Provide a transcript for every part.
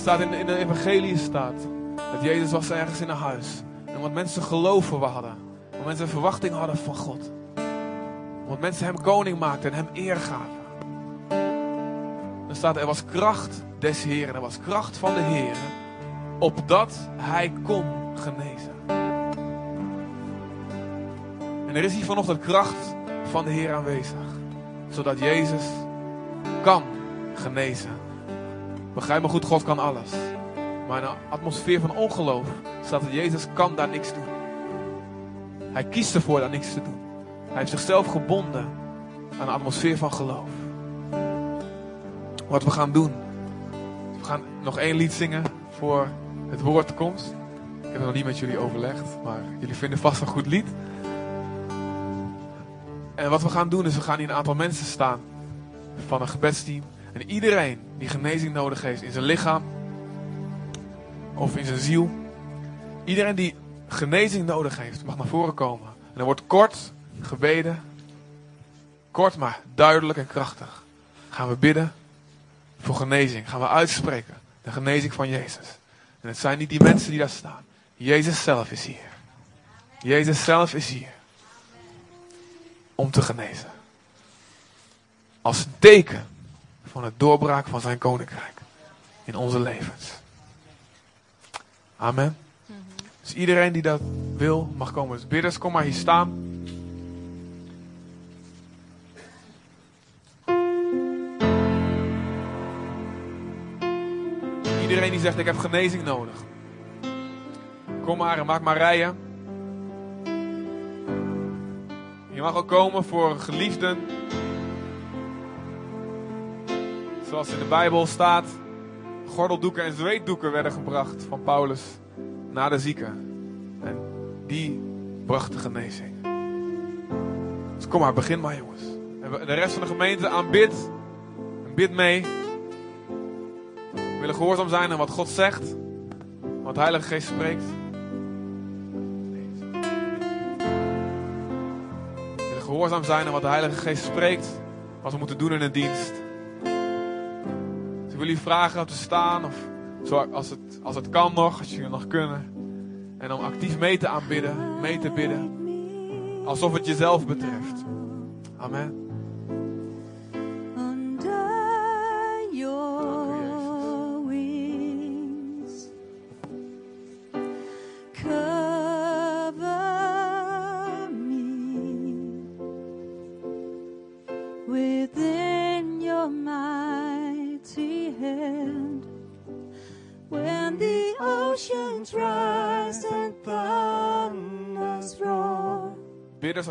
Staat in, de evangelie staat dat Jezus was ergens in een huis. En omdat mensen geloven hadden. Omdat mensen een verwachting hadden van God. Omdat mensen hem koning maakten en hem eer gaven. Dan staat er was kracht des Heeren. Er was kracht van de Heer. Opdat hij kon genezen. En er is hier vanochtend kracht van de Heer aanwezig. Zodat Jezus kan genezen. Begrijp me goed, God kan alles. Maar in een atmosfeer van ongeloof staat dat Jezus kan daar niks doen. Hij kiest ervoor daar niks te doen. Hij heeft zichzelf gebonden aan een atmosfeer van geloof. Wat we gaan doen. We gaan nog één lied zingen voor het woord komt. Ik heb het nog niet met jullie overlegd, maar jullie vinden vast een goed lied. En wat we gaan doen is, we gaan hier een aantal mensen staan van een gebedsteam. En iedereen die genezing nodig heeft in zijn lichaam of in zijn ziel. Iedereen die genezing nodig heeft, mag naar voren komen. En er wordt kort gebeden. Kort maar duidelijk en krachtig. Gaan we bidden voor genezing. Gaan we uitspreken. De genezing van Jezus. En het zijn niet die mensen die daar staan. Jezus zelf is hier. Jezus zelf is hier. Om te genezen. Als teken van het doorbraak van zijn koninkrijk. In onze levens. Amen. Dus iedereen die dat wil, mag komen. Dus bidders, kom maar hier staan. Iedereen die zegt, ik heb genezing nodig. Kom maar en maak maar rijen. Je mag ook komen voor geliefden. Zoals in de Bijbel staat, gordeldoeken en zweetdoeken werden gebracht van Paulus naar de zieken. En die bracht de genezing. Dus kom maar, begin maar jongens. En de rest van de gemeente aanbid. En bid mee. We willen gehoorzaam zijn aan wat God zegt. Wat de Heilige Geest spreekt. We willen gehoorzaam zijn aan wat de Heilige Geest spreekt. Wat we moeten doen in een dienst. Wil jullie vragen om te staan. Of zo, als, het, als het kan nog, als jullie nog kunnen. En om actief mee te aanbidden, mee te bidden. Alsof het jezelf betreft. Amen.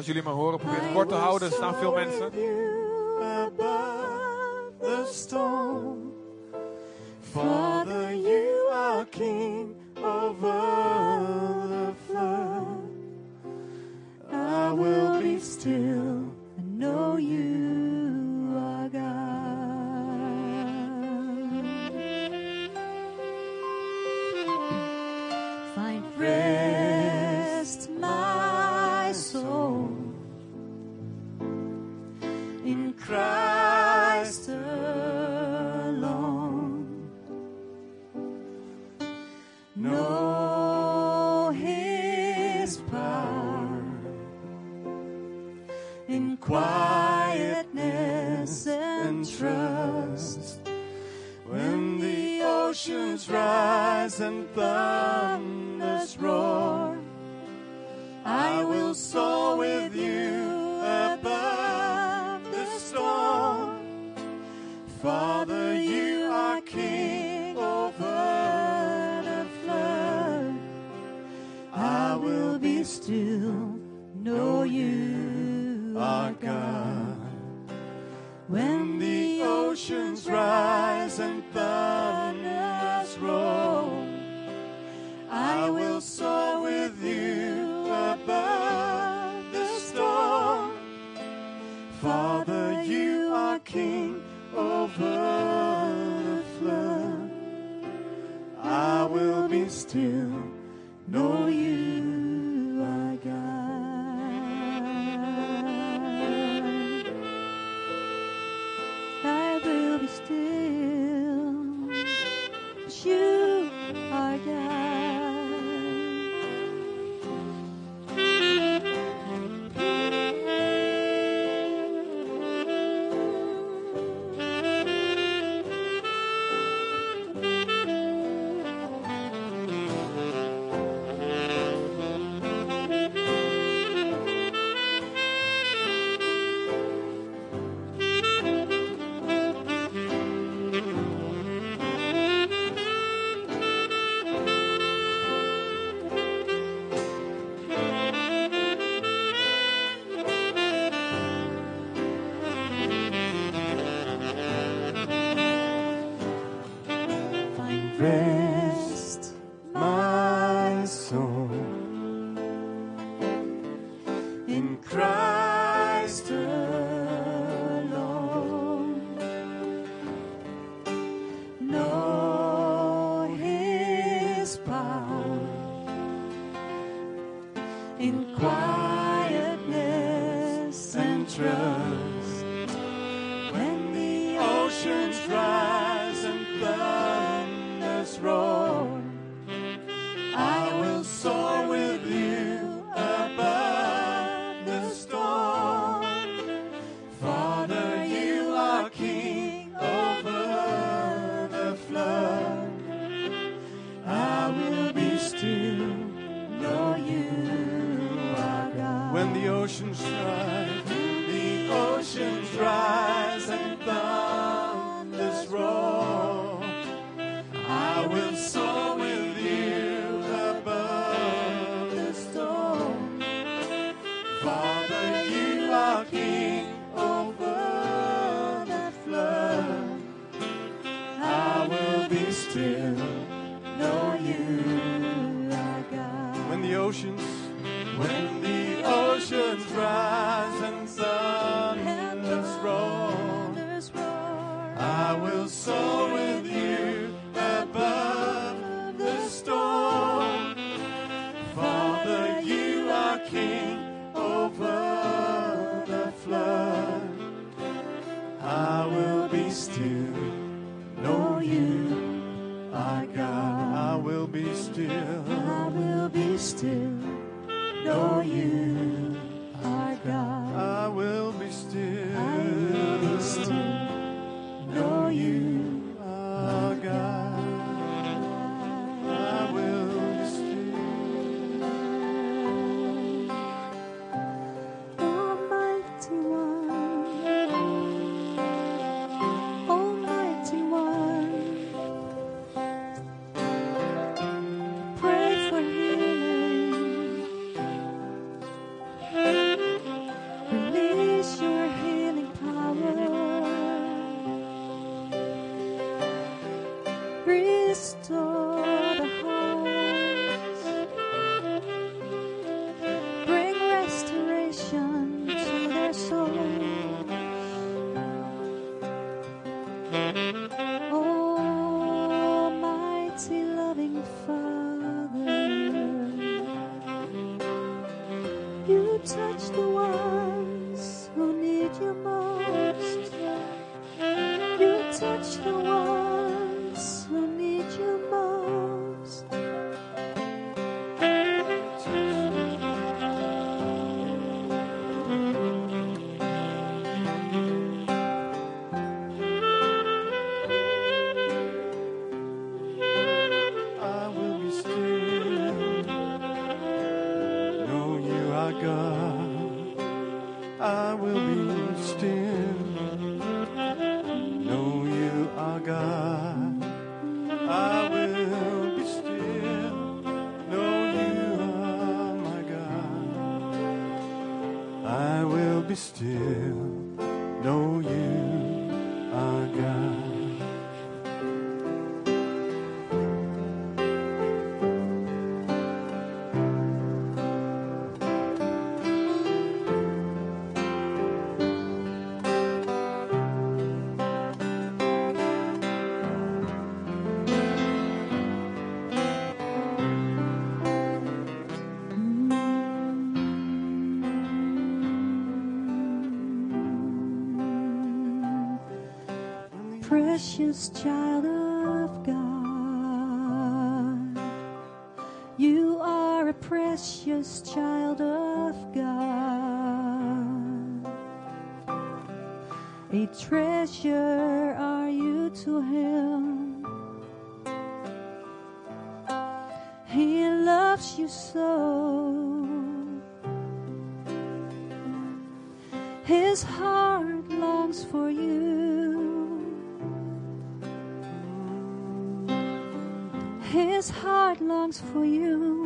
Jullie me horen, probeer het kort te houden. Er staan veel mensen. Precious child of God, You are a precious child of God. A treasure are you to him. He loves you so. His heart His heart longs for you.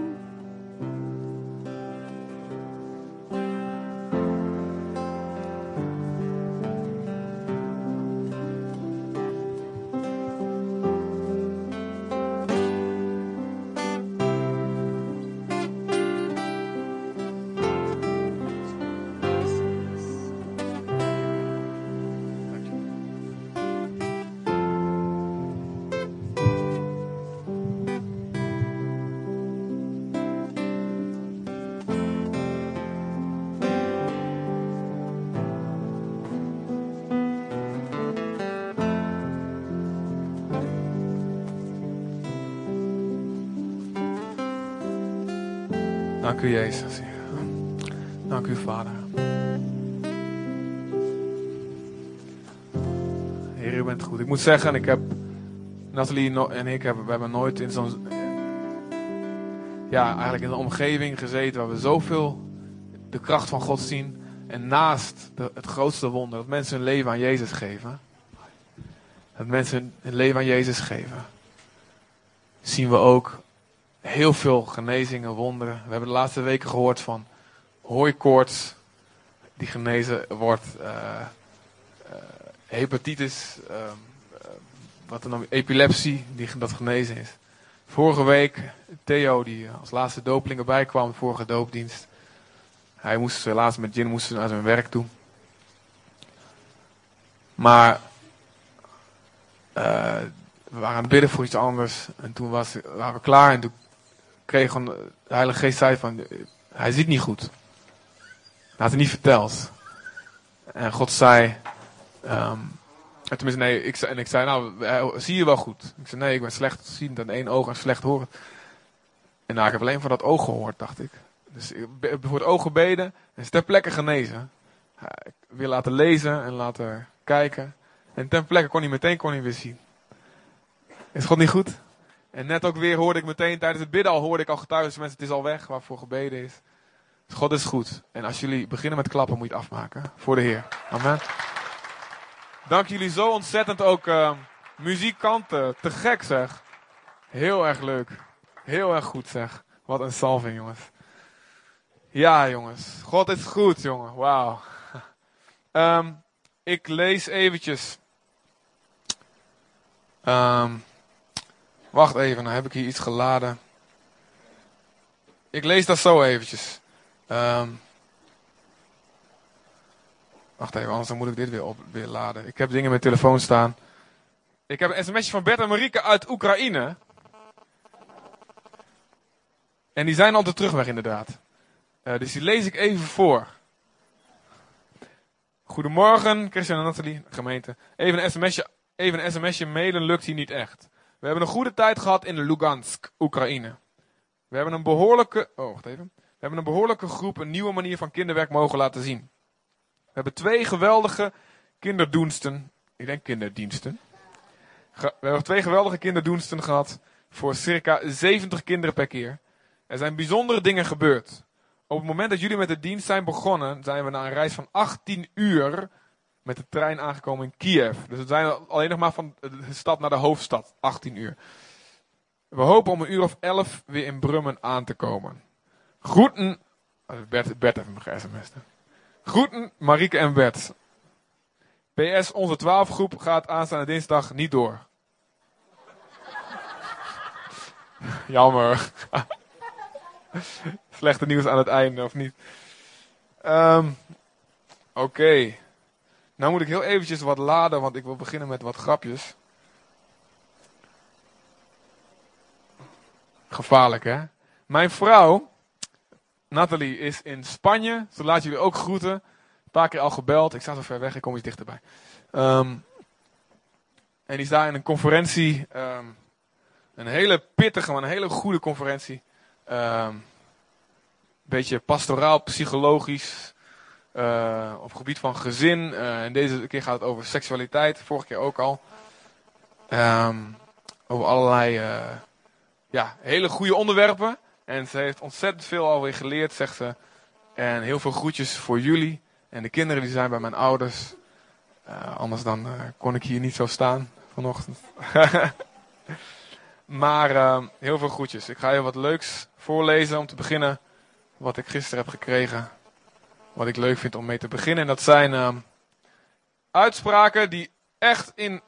U, Jezus. Dank u, Vader. Heer, u bent goed. Ik moet zeggen, ik heb, Nathalie en ik hebben, we hebben nooit in zo'n, ja, eigenlijk in een omgeving gezeten waar we zoveel de kracht van God zien. En naast de, het grootste wonder, dat mensen hun leven aan Jezus geven. Dat mensen hun leven aan Jezus geven. Zien we ook heel veel genezingen, wonderen. We hebben de laatste weken gehoord van hooikoorts die genezen wordt, eh, eh, hepatitis, ehm, eh, wat dan epilepsie die dat genezen is. Vorige week Theo die als laatste dopeling erbij kwam, vorige doopdienst. Hij moest helaas met Jin moest naar zijn werk toe. Maar we waren aan het bidden voor iets anders. En toen was, waren we klaar en toen kreeg gewoon de Heilige Geest zei van, hij ziet niet goed. Hij had het niet verteld. En God zei, ehm, en tenminste nee, ik zei, en ik zei nou, eh, zie je wel goed? Ik zei nee, ik ben slecht ziend aan één oog en slecht horend. En nou, ik heb alleen van dat oog gehoord, dacht ik. Dus ik heb voor het oog gebeden en is ter plekke genezen. Ik wil laten lezen en laten kijken. En ten plekke kon hij meteen kon hij weer zien. Is God niet goed? En net ook weer hoorde ik meteen tijdens het bidden al hoorde ik al getuigen mensen, het is al weg waarvoor gebeden is. God is goed. En als jullie beginnen met klappen, moet je het afmaken. Voor de Heer. Amen. Dank jullie zo ontzettend ook eh, muzikanten. Te gek zeg. Heel erg leuk. Heel erg goed zeg. Wat een salving jongens. Ja jongens. God is goed jongen. Wauw. Ehm, ik lees eventjes. Ehm, wacht even, dan heb ik hier iets geladen. Ik lees dat zo eventjes. Ehm, wacht even, anders moet ik dit weer, op, weer laden. Ik heb dingen met telefoon staan. Ik heb een sms'je van Bert en Marieke uit Oekraïne. En die zijn al de terugweg inderdaad. Eh, dus die lees ik even voor. Goedemorgen, Christian en Nathalie, gemeente. Even een sms'je, even een sms'je mailen lukt hier niet echt. We hebben een goede tijd gehad in Lugansk, Oekraïne. We hebben een behoorlijke, oh wacht even. We hebben een behoorlijke groep een nieuwe manier van kinderwerk mogen laten zien. We hebben twee geweldige kinderdoensten, ik denk kinderdiensten. We hebben twee geweldige kinderdoensten gehad voor circa 70 kinderen per keer. Er zijn bijzondere dingen gebeurd. Op het moment dat jullie met de dienst zijn begonnen, zijn we na een reis van 18 uur met de trein aangekomen in Kiev. Dus we zijn alleen nog maar van de stad naar de hoofdstad. 18 uur. We hopen om een uur of 11 weer in Brummen aan te komen. Groeten. oh, Bert, Bert heeft ge-sms'd. hè. Groeten Marieke en Bert. PS, onze 12 groep gaat aanstaande dinsdag niet door. Jammer. Slechte nieuws aan het einde, of niet? Ehm, Oké. Nou moet ik heel eventjes wat laden, want ik wil beginnen met wat grapjes. Gevaarlijk, hè? Mijn vrouw, Nathalie, is in Spanje. Ze laat jullie ook groeten. Een paar keer al gebeld. Ik sta zo ver weg, ik kom iets dichterbij. Ehm, en die is daar in een conferentie. ehm, een hele pittige, maar een hele goede conferentie. ehm, beetje pastoraal, psychologisch, eh, op het gebied van gezin. Eh, en deze keer gaat het over seksualiteit, vorige keer ook al. Ehm, over allerlei eh, ja, hele goede onderwerpen. En ze heeft ontzettend veel alweer geleerd, zegt ze. En heel veel groetjes voor jullie. En de kinderen die zijn bij mijn ouders. Anders dan kon ik hier niet zo staan vanochtend. maar eh, heel veel groetjes. Ik ga je wat leuks voorlezen om te beginnen. Wat ik gisteren heb gekregen. Wat ik leuk vind om mee te beginnen. En dat zijn eh, uitspraken die echt in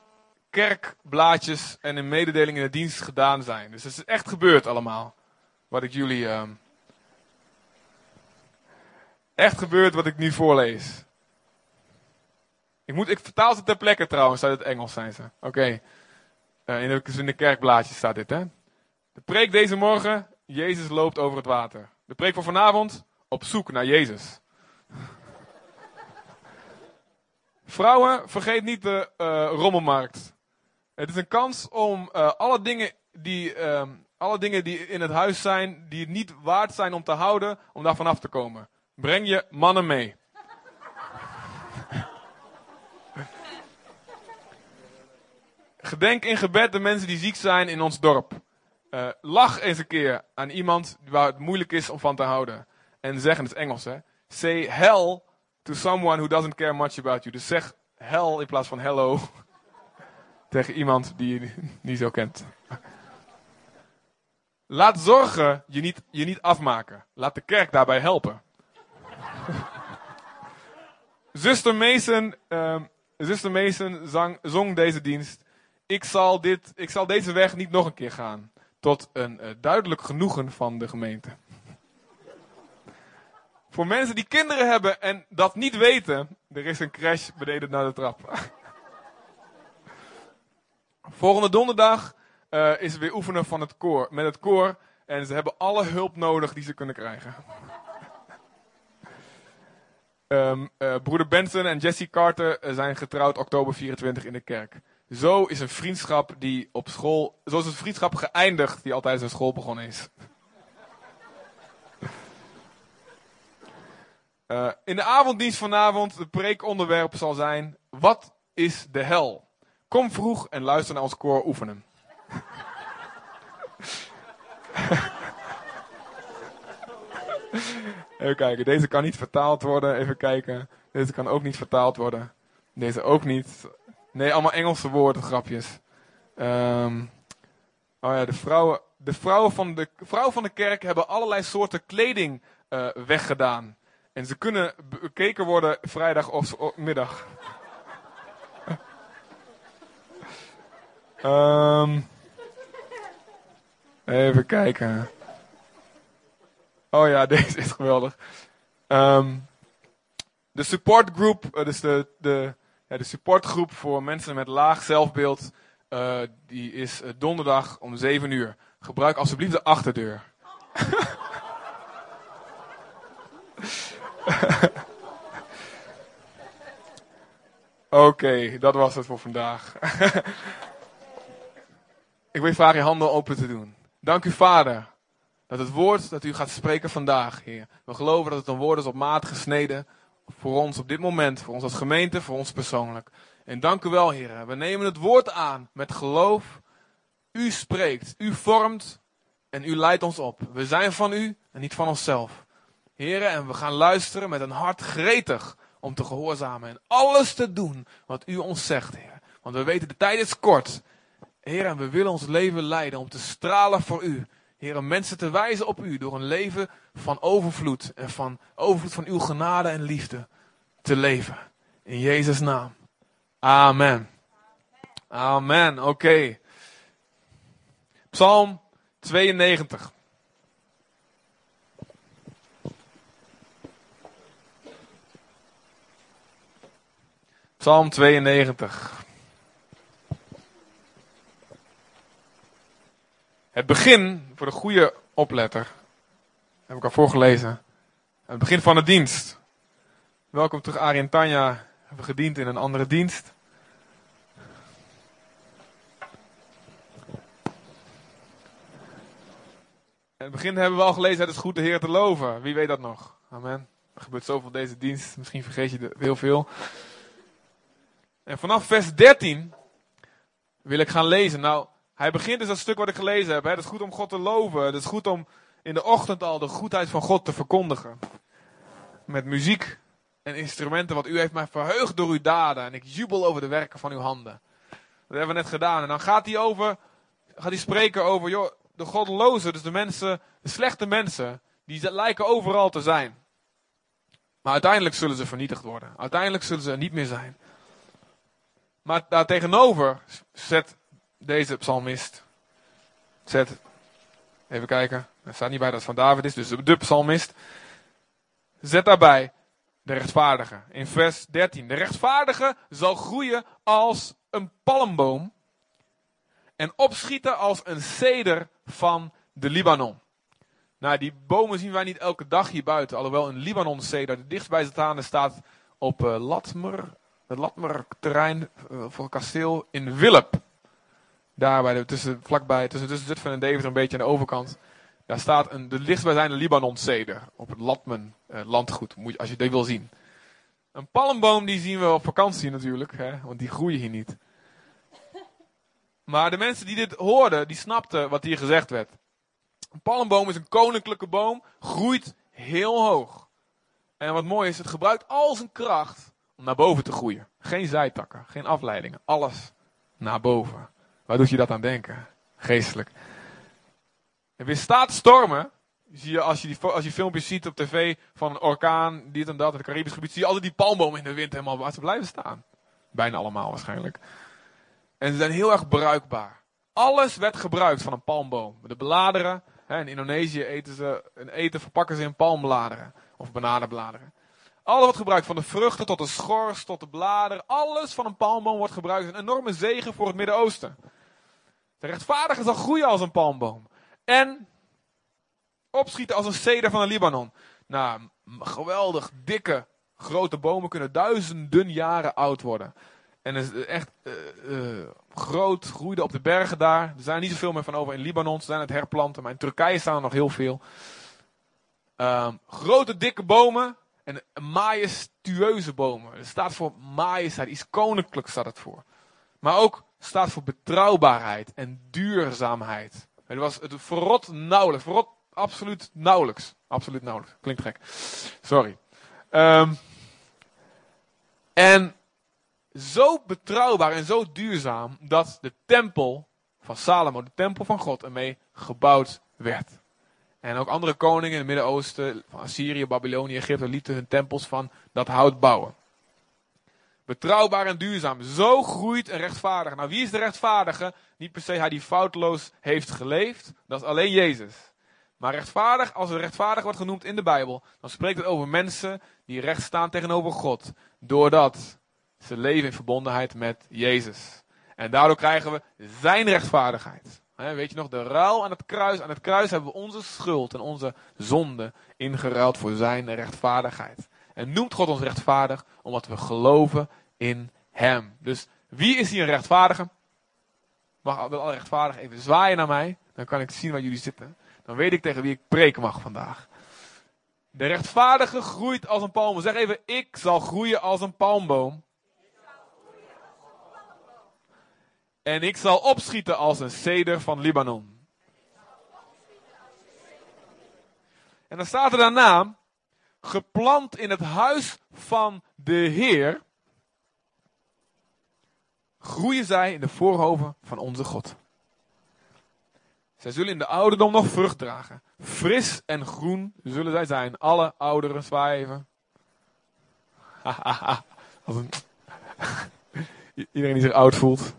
kerkblaadjes en in mededelingen in de dienst gedaan zijn. Dus het is echt gebeurd allemaal. Wat ik jullie... ehm, echt gebeurd wat ik nu voorlees. Ik, moet, ik vertaal ze ter plekke trouwens uit het Engels zijn ze. Oké. Eh, in, de, in de kerkblaadjes staat dit hè. De preek deze morgen, Jezus loopt over het water. De preek van vanavond, op zoek naar Jezus. Vrouwen, vergeet niet de eh, rommelmarkt. Het is een kans om eh, alle, dingen die, ehm, alle dingen die in het huis zijn, die het niet waard zijn om te houden, om daar vanaf te komen. Breng je mannen mee. Gedenk in gebed de mensen die ziek zijn in ons dorp. Eh, lach eens een keer aan iemand waar het moeilijk is om van te houden. En zeg in het Engels, hè. Say hell to someone who doesn't care much about you. Dus zeg hell in plaats van hello tegen iemand die je niet zo kent. Laat zorgen je niet, je niet afmaken. Laat de kerk daarbij helpen. Zuster Mason, ehm, Mason zang, zong deze dienst. Ik zal, dit, ik zal deze weg niet nog een keer gaan. Tot een eh, duidelijk genoegen van de gemeente. Voor mensen die kinderen hebben en dat niet weten, er is een crash beneden naar de trap. Volgende donderdag eh, is weer oefenen van het koor, met het koor. En ze hebben alle hulp nodig die ze kunnen krijgen. Ehm, eh, broeder Benson en Jesse Carter eh, zijn getrouwd oktober 24 in de kerk. Zo is een vriendschap die op school. Zo is een vriendschap geëindigd die altijd zijn school begonnen is. Eh, in de avonddienst vanavond, het preekonderwerp zal zijn: Wat is de hel? Kom vroeg en luister naar ons koor oefenen. Even kijken, deze kan niet vertaald worden. Even kijken. Deze kan ook niet vertaald worden. Deze ook niet. Nee, allemaal Engelse woorden, grapjes. Ehm, oh ja, de vrouwen, de vrouwen van de vrouwen van de kerk hebben allerlei soorten kleding eh, weggedaan. En ze kunnen bekeken worden vrijdag of, middag. Ehm, even kijken. Oh ja, deze is geweldig. Ehm, de support group, eh, dus de, de, ja, de supportgroep voor mensen met laag zelfbeeld, eh, die is eh, donderdag om 7 uur. Gebruik alsjeblieft de achterdeur. Oké, dat was het voor vandaag. Ik wil je vragen je handen open te doen. Dank u, Vader, dat het woord dat u gaat spreken vandaag, Heer. We geloven dat het een woord is op maat gesneden voor ons op dit moment, voor ons als gemeente, voor ons persoonlijk. En dank u wel, Heer. We nemen het woord aan met geloof. U spreekt, u vormt en u leidt ons op. We zijn van u en niet van onszelf. Heren, en we gaan luisteren met een hart gretig om te gehoorzamen en alles te doen wat u ons zegt, Heer. Want we weten, de tijd is kort. Heer, en we willen ons leven leiden om te stralen voor u. Heer, mensen te wijzen op u door een leven van overvloed en van overvloed van uw genade en liefde te leven. In Jezus' naam. Amen. Amen. Oké. Psalm 92. Psalm 92. Het begin, voor de goede opletter, heb ik al voorgelezen. Het begin van de dienst. Welkom terug, Arie en Tanja. Hebben gediend in een andere dienst. In het begin hebben we al gelezen, het is goed de Heer te loven. Wie weet dat nog? Amen. Er gebeurt zoveel deze dienst, misschien vergeet je heel veel. En vanaf vers 13 wil ik gaan lezen. Nou, hij begint dus dat stuk wat ik gelezen heb. Het is goed om God te loven. Het is goed om in de ochtend al de goedheid van God te verkondigen. Met muziek en instrumenten, want u heeft mij verheugd door uw daden. En ik jubel over de werken van uw handen. Dat hebben we net gedaan. En dan gaat hij over, gaat hij spreken over, joh, de goddelozen, dus de mensen, de slechte mensen, die lijken overal te zijn. Maar uiteindelijk zullen ze vernietigd worden. Uiteindelijk zullen ze er niet meer zijn. Maar daartegenover zet deze psalmist, zet, even kijken, er staat niet bij dat het van David is, dus de psalmist, zet daarbij de rechtvaardige. In vers 13. De rechtvaardige zal groeien als een palmboom en opschieten als een ceder van de Libanon. Nou, die bomen zien wij niet elke dag hier buiten. Alhoewel een Libanon ceder, de dichtstbijstaande staat op uh, Latmer, het Latmer terrein uh, voor kasteel in Willep. Daar bij tussen, vlakbij, tussen, tussen Zutphen en Deventer een beetje aan de overkant. Daar staat een, de dichtstbijzijnde Libanon ceder op het Latmen uh, landgoed, moet, als je dit wil zien. Een palmboom die zien we op vakantie natuurlijk, hè, want die groeien hier niet. Maar de mensen die dit hoorden, die snapten wat hier gezegd werd. Een palmboom is een koninklijke boom, groeit heel hoog. En wat mooi is, het gebruikt al zijn kracht om naar boven te groeien. Geen zijtakken, geen afleidingen, alles naar boven. Waar doet je dat aan denken? Geestelijk. En weerstaat stormen. Zie je, als, je die, als je filmpjes ziet op tv van een orkaan, dit en dat, in het Caribisch gebied, zie je altijd die palmbomen in de wind helemaal waar ze blijven staan. Bijna allemaal waarschijnlijk. En ze zijn heel erg bruikbaar. Alles werd gebruikt van een palmboom. De bladeren. Hè, in Indonesië eten ze een eten verpakken ze in palmbladeren. Of bananenbladeren. Alles wordt gebruikt. Van de vruchten tot de schors tot de bladeren. Alles van een palmboom wordt gebruikt. Een enorme zegen voor het Midden-Oosten. De rechtvaardige zal groeien als een palmboom. En opschieten als een ceder van de Libanon. Nou, geweldig dikke, grote bomen kunnen duizenden jaren oud worden. En is echt uh, uh, groot, groeide op de bergen daar. Er zijn niet zoveel meer van over in Libanon. Ze zijn het herplanten, maar in Turkije staan er nog heel veel. Um, grote, dikke bomen en majestueuze bomen. Het staat voor majesteit, iets koninklijks staat het voor. Maar ook staat voor betrouwbaarheid en duurzaamheid. Het, was, het verrot nauwelijks, verrot absoluut nauwelijks. Absoluut nauwelijks, klinkt gek. Sorry. Um, en zo betrouwbaar en zo duurzaam dat de tempel van Salomo, de tempel van God, ermee gebouwd werd. En ook andere koningen in het Midden-Oosten, van Assyrië, Babylonië, Egypte, lieten hun tempels van dat hout bouwen. Betrouwbaar en duurzaam. Zo groeit een rechtvaardige. Nou, wie is de rechtvaardige? Niet per se hij die foutloos heeft geleefd. Dat is alleen Jezus. Maar rechtvaardig, als er rechtvaardig wordt genoemd in de Bijbel, dan spreekt het over mensen die recht staan tegenover God. Doordat ze leven in verbondenheid met Jezus. En daardoor krijgen we zijn rechtvaardigheid. Weet je nog, de ruil aan het kruis. Aan het kruis hebben we onze schuld en onze zonde ingeruild voor zijn rechtvaardigheid. En noemt God ons rechtvaardig omdat we geloven in hem. Dus wie is hier een rechtvaardige? Mag alle rechtvaardig even zwaaien naar mij. Dan kan ik zien waar jullie zitten. Dan weet ik tegen wie ik preken mag vandaag. De rechtvaardige groeit als een palmboom. Zeg even, ik zal groeien als een palmboom. En ik zal opschieten als een ceder van Libanon. En dan staat er daarna, geplant in het huis van de Heer, groeien zij in de voorhoven van onze God. Zij zullen in de ouderdom nog vrucht dragen. Fris en groen zullen zij zijn. Alle ouderen zwaaien een... Iedereen die zich oud voelt.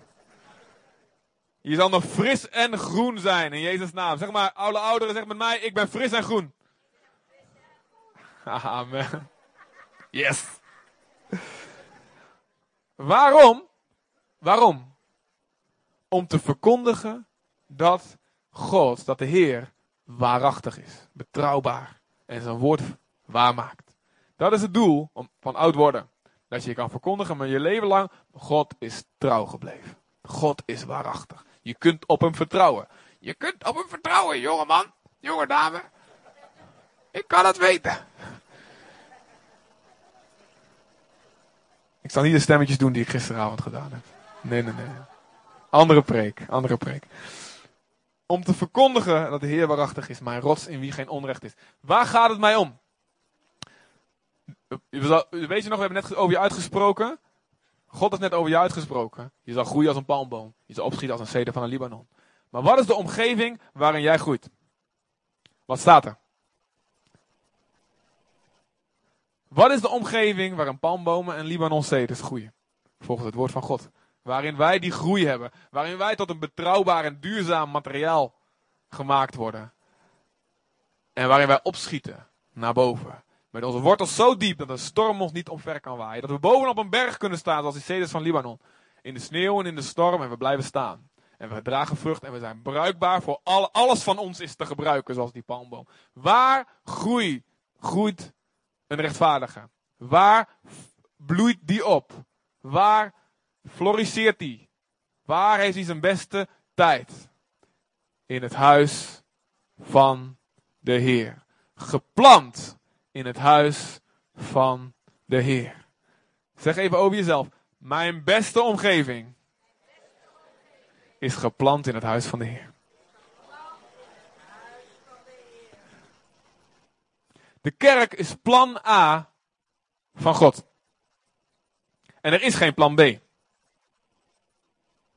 Je zal nog fris en groen zijn in Jezus' naam. Zeg maar, oude ouderen, zeg met mij, ik ben fris en groen. Amen. Yes. Waarom? Waarom? Om te verkondigen dat God, dat de Heer waarachtig is, betrouwbaar en zijn woord waarmaakt. Dat is het doel van oud worden. Dat je kan verkondigen met je leven lang, God is trouw gebleven. God is waarachtig. Je kunt op hem vertrouwen. Je kunt op hem vertrouwen, jongeman. Jonge dame, ik kan het weten. Ik zal niet de stemmetjes doen die ik gisteravond gedaan heb. Nee, nee, nee. Andere preek, andere preek. Om te verkondigen dat de Heer waarachtig is, mijn rots in wie geen onrecht is. Waar gaat het mij om? Weet je nog, we hebben net over je uitgesproken. God heeft net over je uitgesproken. Je zal groeien als een palmboom. Je zal opschieten als een ceder van een Libanon. Maar wat is de omgeving waarin jij groeit? Wat staat er? Wat is de omgeving waarin palmbomen en Libanon-ceders groeien? Volgens het woord van God. Waarin wij die groei hebben. Waarin wij tot een betrouwbaar en duurzaam materiaal gemaakt worden. En waarin wij opschieten naar boven. Met onze wortels zo diep dat een storm ons niet omver kan waaien. Dat we bovenop een berg kunnen staan zoals die ceders van Libanon. In de sneeuw en in de storm en we blijven staan. En we dragen vrucht en we zijn bruikbaar voor al, alles van ons is te gebruiken zoals die palmboom. Waar groeit, groeit een rechtvaardige? Waar bloeit die op? Waar floriseert die? Waar heeft hij zijn beste tijd? In het huis van de Heer. Geplant in het huis van de Heer. Zeg even over jezelf. Mijn beste omgeving is geplant in het huis van de Heer. De kerk is plan A van God. En er is geen plan B.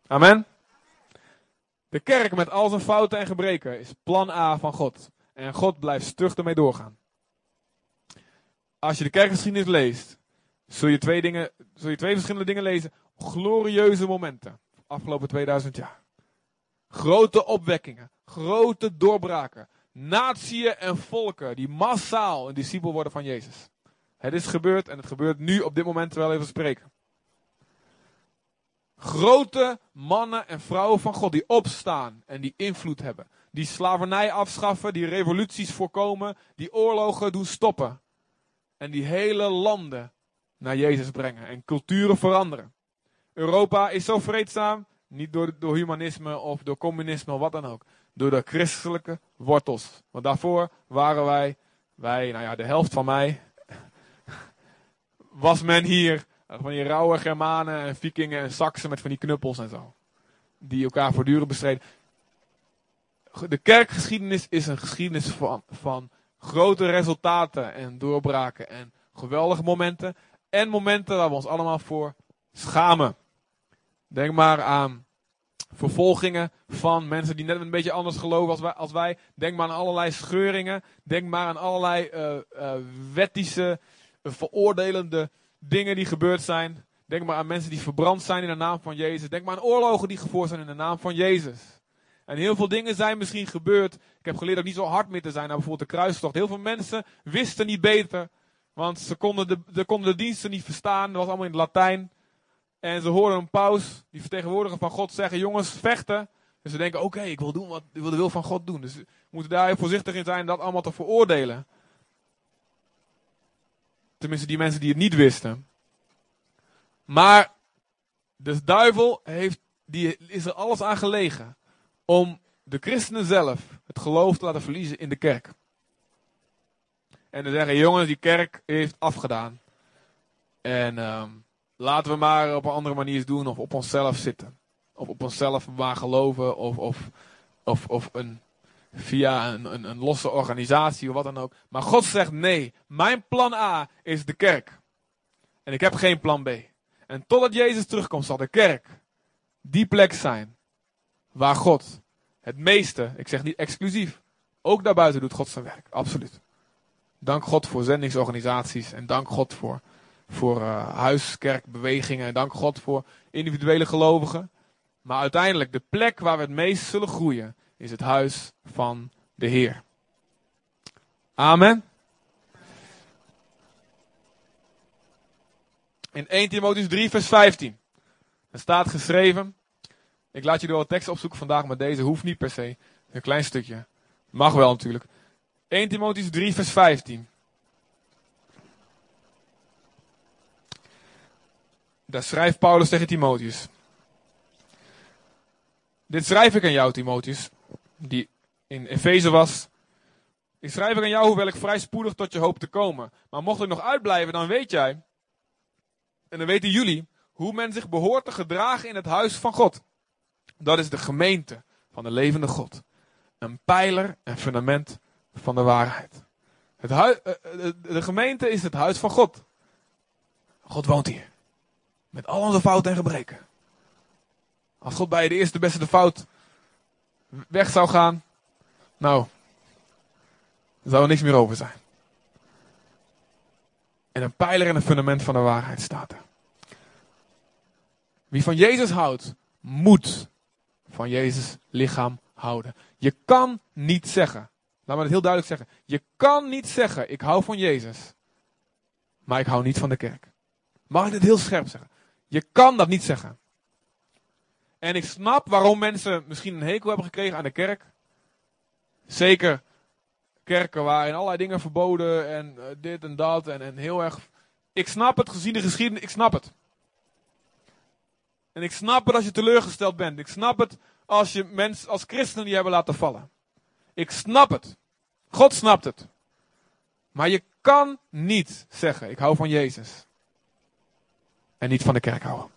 Amen. De kerk met al zijn fouten en gebreken is plan A van God. En God blijft stug ermee doorgaan. Als je de kerkgeschiedenis leest, zul je twee, dingen, zul je twee verschillende dingen lezen. Glorieuze momenten. Afgelopen 2000 jaar. Grote opwekkingen. Grote doorbraken. Natieën en volken die massaal een discipel worden van Jezus. Het is gebeurd en het gebeurt nu op dit moment terwijl even spreken. Grote mannen en vrouwen van God die opstaan en die invloed hebben. Die slavernij afschaffen, die revoluties voorkomen, die oorlogen doen stoppen. En die hele landen naar Jezus brengen en culturen veranderen. Europa is zo vreedzaam, niet door, door humanisme of door communisme of wat dan ook. Door de christelijke wortels. Want daarvoor waren wij, wij, nou ja, de helft van mij, was men hier van die rauwe Germanen en Vikingen en Saksen met van die knuppels en zo. Die elkaar voortdurend bestreden. De kerkgeschiedenis is een geschiedenis van, van grote resultaten en doorbraken en geweldige momenten. En momenten waar we ons allemaal voor schamen. Denk maar aan vervolgingen van mensen die net een beetje anders geloven als wij. Denk maar aan allerlei scheuringen. Denk maar aan allerlei uh, wettische, uh, veroordelende dingen die gebeurd zijn. Denk maar aan mensen die verbrand zijn in de naam van Jezus. Denk maar aan oorlogen die gevoerd zijn in de naam van Jezus. En heel veel dingen zijn misschien gebeurd. Ik heb geleerd ook niet zo hard meer te zijn naar bijvoorbeeld de kruistocht. Heel veel mensen wisten niet beter. Want ze konden de, de, konden de diensten niet verstaan. Dat was allemaal in het Latijn. En ze hoorden een paus, die vertegenwoordiger van God, zeggen: Jongens, vechten. Dus ze denken: Oké, ik wil doen wat ik wil de wil van God doen. Dus we moeten daar heel voorzichtig in zijn dat allemaal te veroordelen. Tenminste, die mensen die het niet wisten. Maar de duivel heeft, die is er alles aan gelegen om de christenen zelf het geloof te laten verliezen in de kerk. En te zeggen, jongens, die kerk heeft afgedaan. En um, laten we maar op een andere manier doen of op onszelf zitten. Of op onszelf maar geloven of, of, of, of een, via een, een losse organisatie of wat dan ook. Maar God zegt nee, mijn plan A is de kerk. En ik heb geen plan B. En totdat Jezus terugkomt zal de kerk die plek zijn waar God het meeste, ik zeg niet exclusief, ook daarbuiten doet God zijn werk. Absoluut. Dank God voor zendingsorganisaties en dank God voor, voor uh, huiskerkbewegingen en dank God voor individuele gelovigen. Maar uiteindelijk de plek waar we het meest zullen groeien is het huis van de Heer. Amen. In 1 Timotheus 3 vers 15. Er staat geschreven. Ik laat je door de tekst opzoeken vandaag, maar deze hoeft niet per se. Een klein stukje. Mag wel natuurlijk. 1 Timotheus 3 vers 15. Daar schrijft Paulus tegen Timotheus. Dit schrijf ik aan jou, Timotheus, die in Efeze was Ik schrijf er aan jou, hoewel ik vrij spoedig tot je hoop te komen. Maar mocht ik nog uitblijven, dan weet jij, en dan weten jullie, hoe men zich behoort te gedragen in het huis van God. Dat is de gemeente van de levende God. Een pijler en fundament van de waarheid. Het eh, eh, de gemeente is het huis van God. God woont hier. Met al onze fouten en gebreken. Als God bij de eerste beste de fout weg zou gaan, nou, dan zou er niks meer over zijn. En een pijler en een fundament van de waarheid staat er. Wie van Jezus houdt, moet van Jezus lichaam houden. Je kan niet zeggen, laat me het heel duidelijk zeggen. Je kan niet zeggen, ik hou van Jezus, maar ik hou niet van de kerk. Mag ik dit heel scherp zeggen? Je kan dat niet zeggen. En ik snap waarom mensen misschien een hekel hebben gekregen aan de kerk. Zeker kerken waarin allerlei dingen verboden en eh, dit en dat en, en heel erg. Ik snap het gezien de geschiedenis, ik snap het. En ik snap het als je teleurgesteld bent. Ik snap het als je mensen als christenen die hebben laten vallen. Ik snap het. God snapt het. Maar je kan niet zeggen: Ik hou van Jezus. En niet van de kerk houden.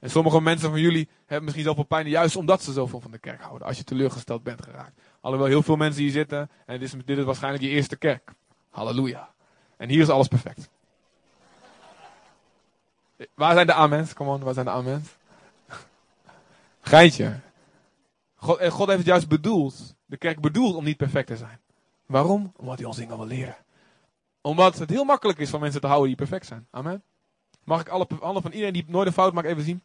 En sommige mensen van jullie hebben misschien zoveel pijn, juist omdat ze zoveel van de kerk houden. Als je teleurgesteld bent geraakt. Alhoewel heel veel mensen hier zitten. En dit is, dit is waarschijnlijk je eerste kerk. Halleluja. En hier is alles perfect. Waar zijn de amens? Kom on, waar zijn de amens? Geintje. God, en God heeft het juist bedoeld. De kerk bedoelt om niet perfect te zijn. Waarom? Omdat hij ons dingen wil leren. Omdat het heel makkelijk is van mensen te houden die perfect zijn. Amen. Mag ik alle handen van iedereen die nooit een fout maakt even zien?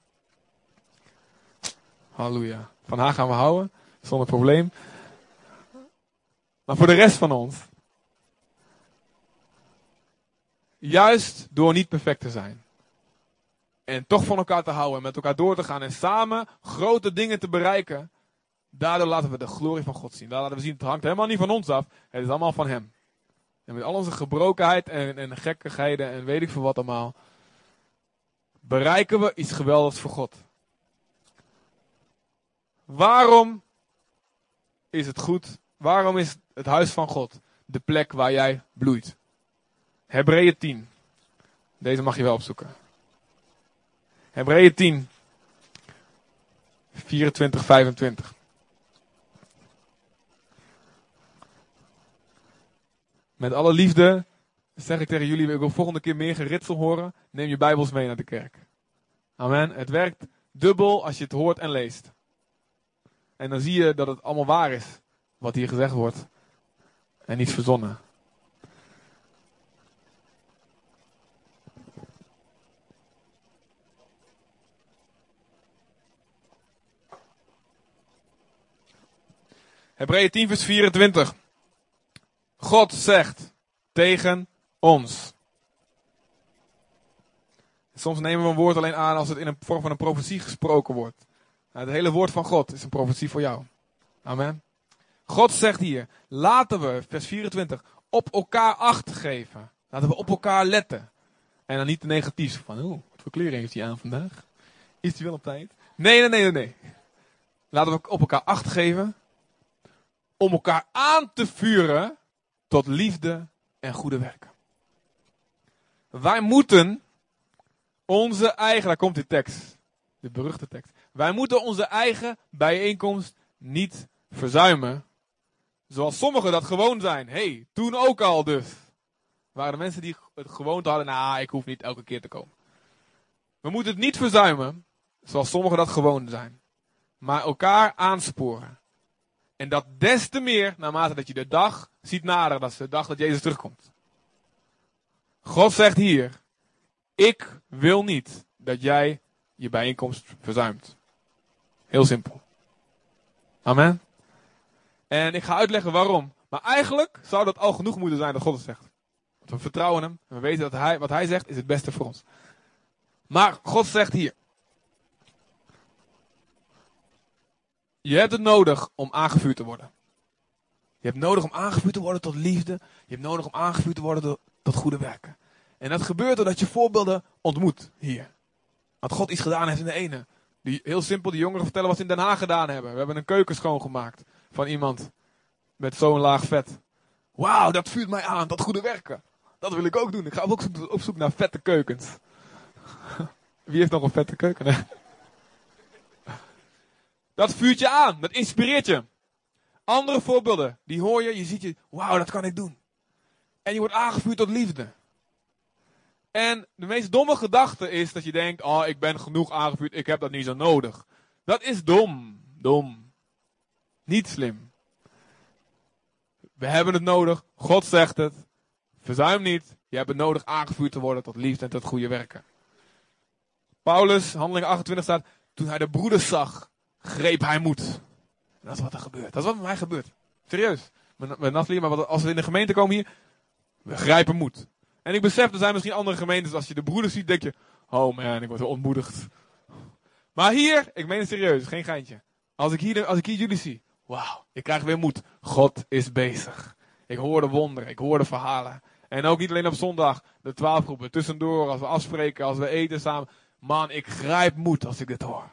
Halleluja. Van haar gaan we houden. Zonder probleem. Maar voor de rest van ons. Juist door niet perfect te zijn. En toch van elkaar te houden en met elkaar door te gaan en samen grote dingen te bereiken. Daardoor laten we de glorie van God zien. Daar laten we zien, het hangt helemaal niet van ons af. Het is allemaal van Hem. En met al onze gebrokenheid en, en gekkigheden en weet ik veel wat allemaal. Bereiken we iets geweldigs voor God. Waarom is het goed? Waarom is het huis van God de plek waar jij bloeit? Hebreeën 10. Deze mag je wel opzoeken. Hebreeën 10. 24, 25. Met alle liefde zeg ik tegen jullie, ik wil volgende keer meer geritsel horen. Neem je Bijbels mee naar de kerk. Amen. Het werkt dubbel als je het hoort en leest. En dan zie je dat het allemaal waar is. Wat hier gezegd wordt. En niet verzonnen. Hebreeën 10 vers 24. God zegt tegen ons. Soms nemen we een woord alleen aan als het in een vorm van een profetie gesproken wordt. Nou, het hele woord van God is een profetie voor jou. Amen. God zegt hier, laten we, vers 24, op elkaar acht geven. Laten we op elkaar letten. En dan niet de negatief van, oeh, wat voor kleren heeft hij aan vandaag? Is hij wel op tijd? Nee, nee, nee, nee, nee. Laten we op elkaar acht geven. Om elkaar aan te vuren tot liefde en goede werken. Wij moeten onze eigen, daar komt die tekst, de beruchte tekst. Wij moeten onze eigen bijeenkomst niet verzuimen. Zoals sommigen dat gewoon zijn. hey, toen ook al dus. Waren mensen die het gewoonte hadden, nou, ik hoef niet elke keer te komen. We moeten het niet verzuimen, zoals sommigen dat gewoon zijn. Maar elkaar aansporen. En dat des te meer naarmate dat je de dag ziet naderen. Dat is de dag dat Jezus terugkomt. God zegt hier, ik wil niet dat jij je bijeenkomst verzuimt. Heel simpel. Amen. En ik ga uitleggen waarom. Maar eigenlijk zou dat al genoeg moeten zijn dat God het zegt. Want we vertrouwen hem en we weten dat hij, wat hij zegt is het beste voor ons. Maar God zegt hier. Je hebt het nodig om aangevuurd te worden. Je hebt nodig om aangevuurd te worden tot liefde. Je hebt nodig om aangevuurd te worden tot goede werken. En dat gebeurt doordat je voorbeelden ontmoet hier. Dat God iets gedaan heeft in de ene. Die, heel simpel, die jongeren vertellen wat ze in Den Haag gedaan hebben. We hebben een keuken schoongemaakt van iemand met zo'n laag vet. Wauw, dat vuurt mij aan, dat goede werken. Dat wil ik ook doen. Ik ga ook op zoek naar vette keukens. Wie heeft nog een vette keuken? Dat vuurt je aan, dat inspireert je. Andere voorbeelden, die hoor je, je ziet je, wauw, dat kan ik doen. En je wordt aangevuurd tot liefde. En de meest domme gedachte is dat je denkt, oh, ik ben genoeg aangevuurd, ik heb dat niet zo nodig. Dat is dom, dom. Niet slim. We hebben het nodig, God zegt het. Verzuim niet, je hebt het nodig aangevuurd te worden tot liefde en tot goede werken. Paulus, handeling 28 staat, toen hij de broeders zag, greep hij moed. Dat is wat er gebeurt. Dat is wat met mij gebeurt. Serieus. Met, Nathalie, maar als we in de gemeente komen hier, we grijpen moed. En ik besef, er zijn misschien andere gemeentes, als je de broeders ziet, denk je, oh man, ik word ontmoedigd. Maar hier, ik meen het serieus, geen geintje. Als ik hier, als ik jullie zie, wauw, ik krijg weer moed. God is bezig. Ik hoor de wonderen, ik hoor de verhalen. En ook niet alleen op zondag, de twaalf groepen, tussendoor, als we afspreken, als we eten samen. Man, ik grijp moed als ik dit hoor.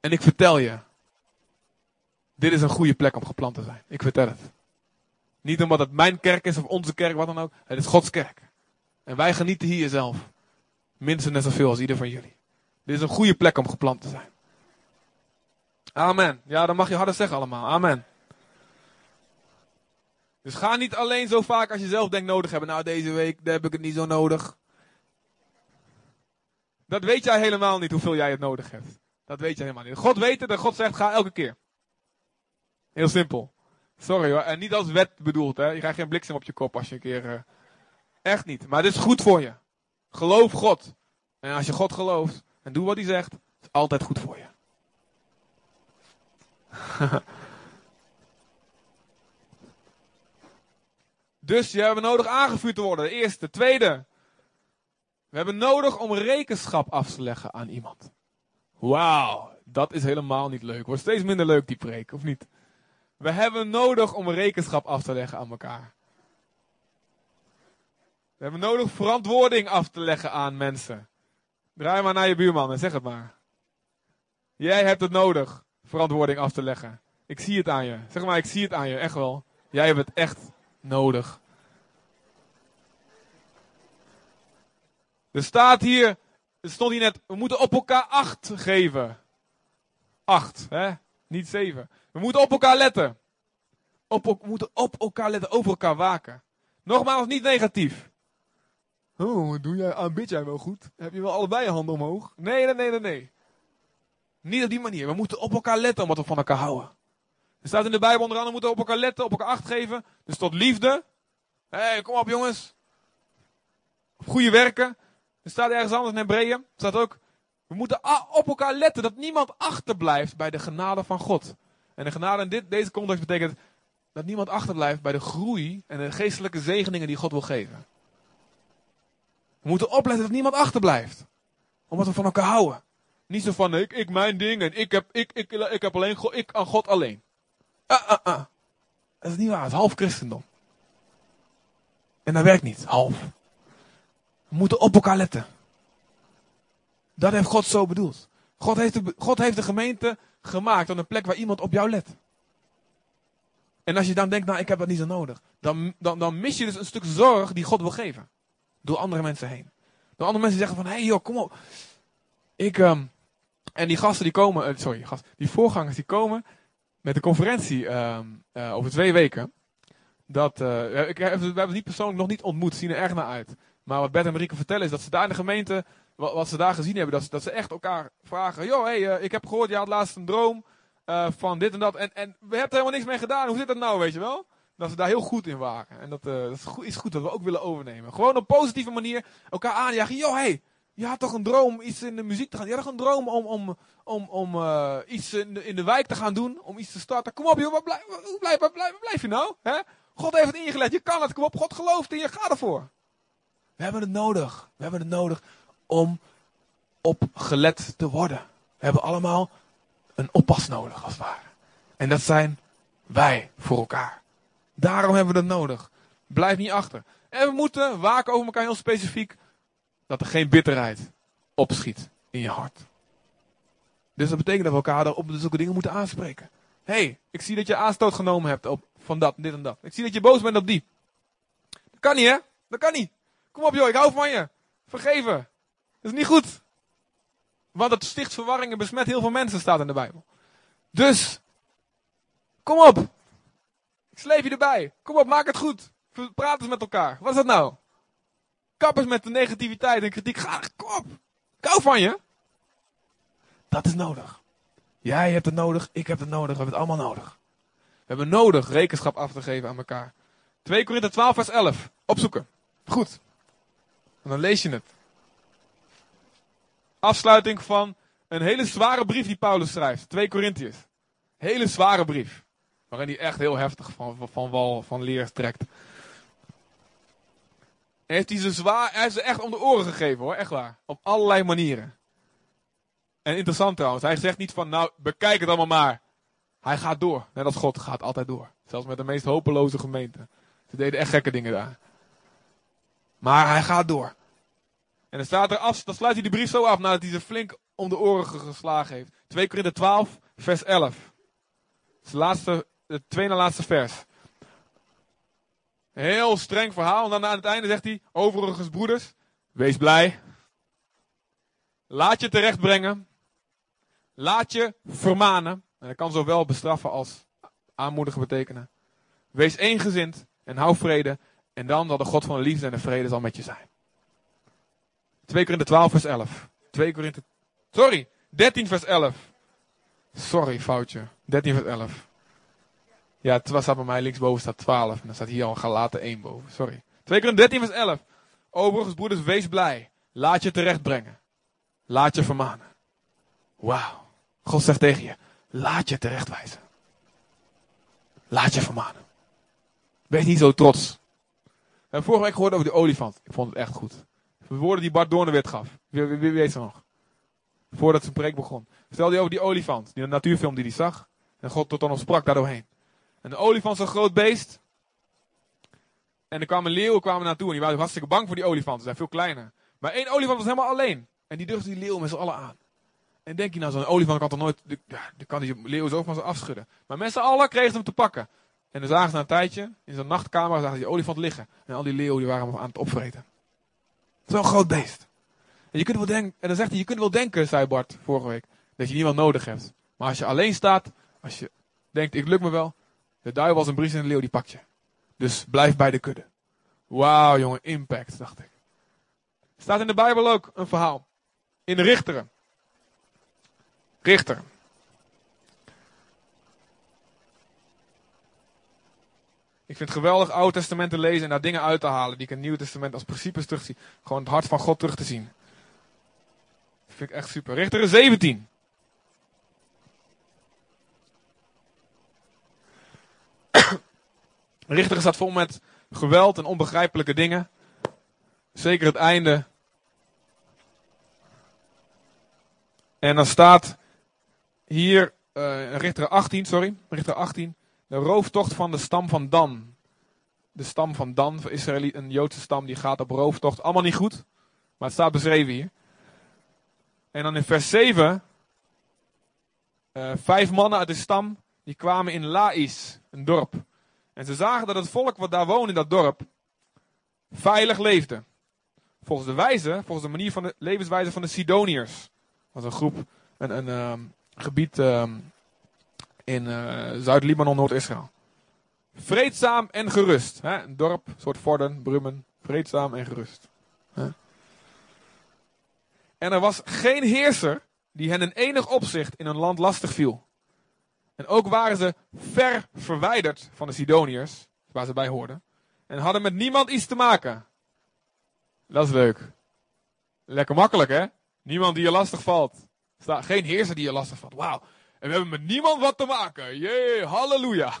En ik vertel je, dit is een goede plek om geplant te zijn. Ik vertel het. Niet omdat het mijn kerk is of onze kerk, wat dan ook. Het is Gods kerk. En wij genieten hier zelf. Minstens net zoveel als ieder van jullie. Dit is een goede plek om geplant te zijn. Amen. Ja, dan mag je harder zeggen allemaal. Amen. Dus ga niet alleen zo vaak als je zelf denkt nodig hebben. Nou, deze week daar heb ik het niet zo nodig. Dat weet jij helemaal niet hoeveel jij het nodig hebt. Dat weet je helemaal niet. God weet het en God zegt ga elke keer. Heel simpel. Sorry hoor. En niet als wet bedoeld hè. Je krijgt geen bliksem op je kop als je een keer... eh, Echt niet. Maar dit is goed voor je. Geloof God. En als je God gelooft en doe wat hij zegt, is het altijd goed voor je. dus je hebben nodig aangevuurd te worden. De eerste. Tweede. We hebben nodig om rekenschap af te leggen aan iemand. Wauw, dat is helemaal niet leuk. Wordt steeds minder leuk die preek, of niet? We hebben nodig om rekenschap af te leggen aan elkaar. We hebben nodig verantwoording af te leggen aan mensen. Draai maar naar je buurman en zeg het maar. Jij hebt het nodig, verantwoording af te leggen. Ik zie het aan je. Zeg maar, ik zie het aan je, echt wel. Jij hebt het echt nodig. Er staat hier, er stond hier net, we moeten op elkaar acht geven. Acht, hè? Niet zeven. We moeten op elkaar letten. Op, we moeten op elkaar letten, over elkaar waken. Nogmaals, niet negatief. Oh, doe jij? Aanbid jij wel goed? Heb je wel allebei je handen omhoog? Nee, nee, nee, nee, nee. Niet op die manier. We moeten op elkaar letten omdat we van elkaar houden. Er staat in de Bijbel onder andere, we moeten op elkaar letten, op elkaar acht geven. Dus tot liefde. Hé, hey, kom op jongens. Op goede werken. Er staat ergens anders in Hebreeën. Staat ook, we moeten op elkaar letten dat niemand achterblijft bij de genade van God. En de genade in dit, deze context betekent dat niemand achterblijft bij de groei en de geestelijke zegeningen die God wil geven. We moeten opletten dat niemand achterblijft. Omdat we van elkaar houden. Niet zo van, ik, ik mijn ding en ik heb, ik, ik, ik heb alleen God, ik aan God alleen. Ah, ah, ah. Dat is niet waar, het is half christendom. En dat werkt niet, half. We moeten op elkaar letten. Dat heeft God zo bedoeld. God heeft de, God heeft de gemeente gemaakt tot een plek waar iemand op jou let. En als je dan denkt, nou ik heb dat niet zo nodig. Dan, dan, dan mis je dus een stuk zorg die God wil geven. Door andere mensen heen. Door andere mensen zeggen van, hé hey joh, kom op. Ik, ehm, en die gasten die komen, eh, sorry, gast, die voorgangers die komen met de conferentie ehm, eh, over twee weken. Dat, eh, ik, we hebben niet persoonlijk nog niet ontmoet, zien er erg naar uit. Maar wat Bert en Marieke vertellen is dat ze daar in de gemeente, wat, wat ze daar gezien hebben, dat ze, dat ze echt elkaar vragen. Joh, hey, eh, ik heb gehoord, je had laatst een droom eh, van dit en dat. En, en we hebben er helemaal niks mee gedaan. Hoe zit dat nou, weet je wel? Dat ze daar heel goed in waren. En dat, eh, is goed, iets goed dat we ook willen overnemen. Gewoon op positieve manier elkaar aanjagen. Joh, hey, je had toch een droom om iets in de muziek te gaan. Je had toch een droom om, om, om, om iets in de, wijk te gaan doen. Om iets te starten. Kom op joh, waar blijf, blijf, blijf, blijf je nou? God heeft het ingelegd. Je kan het. Kom op. God gelooft in je. Ga ervoor. We hebben het nodig. We hebben het nodig om opgelet te worden. We hebben allemaal een oppas nodig, als het ware. En dat zijn wij voor elkaar. Daarom hebben we dat nodig. Blijf niet achter. En we moeten waken over elkaar heel specifiek. Dat er geen bitterheid opschiet in je hart. Dus dat betekent dat we elkaar op zulke dingen moeten aanspreken. hey, ik zie dat je aanstoot genomen hebt op van dat, dit en dat. Ik zie dat je boos bent op die. Dat kan niet, hè? Dat kan niet. Kom op, joh, ik hou van je. Vergeven. Dat is niet goed. Want het sticht verwarring en besmet heel veel mensen, staat in de Bijbel. Dus, kom op. Ik sleep je erbij. Kom op, maak het goed. Praat eens met elkaar. Wat is dat nou? Kap eens met de negativiteit en kritiek. Ga, kom op. Ik hou van je. Dat is nodig. Jij hebt het nodig, ik heb het nodig, we hebben het allemaal nodig. We hebben nodig rekenschap af te geven aan elkaar. 2 Korinther 12 vers 11. Opzoeken. Goed. En dan lees je het. Afsluiting van een hele zware brief die Paulus schrijft. 2 Korintiërs. Hele zware brief. Waarin hij echt heel heftig van, van, wal, van leer trekt. Heeft hij ze zwaar, hij heeft ze echt om de oren gegeven hoor, echt waar. Op allerlei manieren. En interessant trouwens, hij zegt niet van, nou, bekijk het allemaal maar. Hij gaat door. Net als God gaat altijd door. Zelfs met de meest hopeloze gemeente. Ze deden echt gekke dingen daar. Maar hij gaat door. En dan staat er dan sluit hij de brief zo af nadat hij ze flink om de oren geslagen heeft. 2 Korinther 12, vers 11. Het is laatste, het tweede laatste vers. Heel streng verhaal. En dan aan het einde zegt hij, overigens broeders, wees blij. Laat je terechtbrengen. Laat je vermanen. En dat kan zowel bestraffen als aanmoedigen betekenen. Wees eengezind en hou vrede. En dan zal de God van de liefde en de vrede zal met je zijn. 2 Korinther 12 vers 11. 2 Korinther... Sorry, 13 vers 11. Sorry, foutje. 13 vers 11. Ja, het was bij mij linksboven staat 12. En dan staat hier al gelaten 1 boven. Sorry. 2 Korinther 13 vers 11. Overigens, broeders, wees blij. Laat je terecht brengen. Laat je vermanen. Wauw. God zegt tegen je, laat je terechtwijzen. Laat je vermanen. Wees niet zo trots. En vorige week gehoord over die olifant. Ik vond het echt goed. De woorden die Bart Doornwit gaf. Wie, weet ze nog? Voordat zijn preek begon. Vertelde hij over die olifant. Die natuurfilm die hij zag. En God tot dan nog sprak daardoorheen. En de olifant een groot beest. En er kwamen leeuwen kwamen naartoe. En die waren hartstikke bang voor die olifant. Ze zijn veel kleiner. Maar één olifant was helemaal alleen. En die durfde die leeuw met z'n allen aan. En denk je nou, zo'n olifant kan toch nooit, ja, kan die leeuw zo van ze afschudden. Maar met z'n allen kregen ze hem te pakken. En dan zagen ze na een tijdje, in zijn nachtkamer, zagen ze die olifant liggen. En al die leeuwen die waren hem aan het opvreten. Zo'n groot beest. En, je kunt wel denken, en dan zegt hij, je kunt wel denken, zei Bart vorige week, dat je niemand nodig hebt. Maar als je alleen staat, als je denkt, ik lukt me wel, de duivel als een bries en een leeuw, die pakt je. Dus blijf bij de kudde. Wauw, jongen, impact, dacht ik. Staat in de Bijbel ook een verhaal. In de Richteren. Richter. Ik vind het geweldig Oude Testament te lezen en daar dingen uit te halen die ik in het Nieuwe Testament als principes terugzie. Gewoon het hart van God terug te zien. Dat vind ik echt super. Richteren 17. Richteren staat vol met geweld en onbegrijpelijke dingen. Zeker het einde. En dan staat hier, uh, Richter 18, sorry, Richter 18, de rooftocht van de stam van Dan. De stam van Dan, Israël, een Joodse stam, die gaat op rooftocht. Allemaal niet goed, maar het staat beschreven hier. En dan in vers 7, uh, vijf mannen uit de stam, die kwamen in Laïs, een dorp. En ze zagen dat het volk wat daar woonde in dat dorp, veilig leefde. Volgens de wijze, volgens de manier van de levenswijze van de Sidoniërs. Dat was een groep, een, een, um, gebied um, in uh, Zuid-Libanon, Noord-Israël. Vreedzaam en gerust. Hè? Een dorp, een soort Vorden, Brummen. Vreedzaam en gerust. Hè? En er was geen heerser die hen in enig opzicht in hun land lastig viel. En ook waren ze ver verwijderd van de Sidoniërs, waar ze bij hoorden. En hadden met niemand iets te maken. Dat is leuk. Lekker makkelijk, hè? Niemand die je lastig valt. Geen heerser die je lastig valt. Wauw. En we hebben met niemand wat te maken. Jee, halleluja.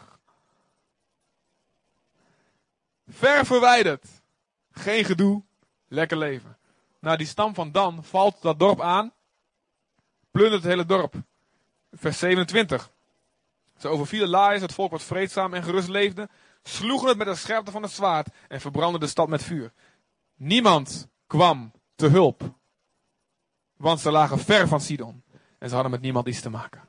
Ver verwijderd. Geen gedoe. Lekker leven. Nou, die stam van Dan valt dat dorp aan. Plundert het hele dorp. Vers 27. Ze overvielen Laïs, het volk wat vreedzaam en gerust leefde. Sloegen het met de scherpte van het zwaard. En verbrandden de stad met vuur. Niemand kwam te hulp. Want ze lagen ver van Sidon. En ze hadden met niemand iets te maken.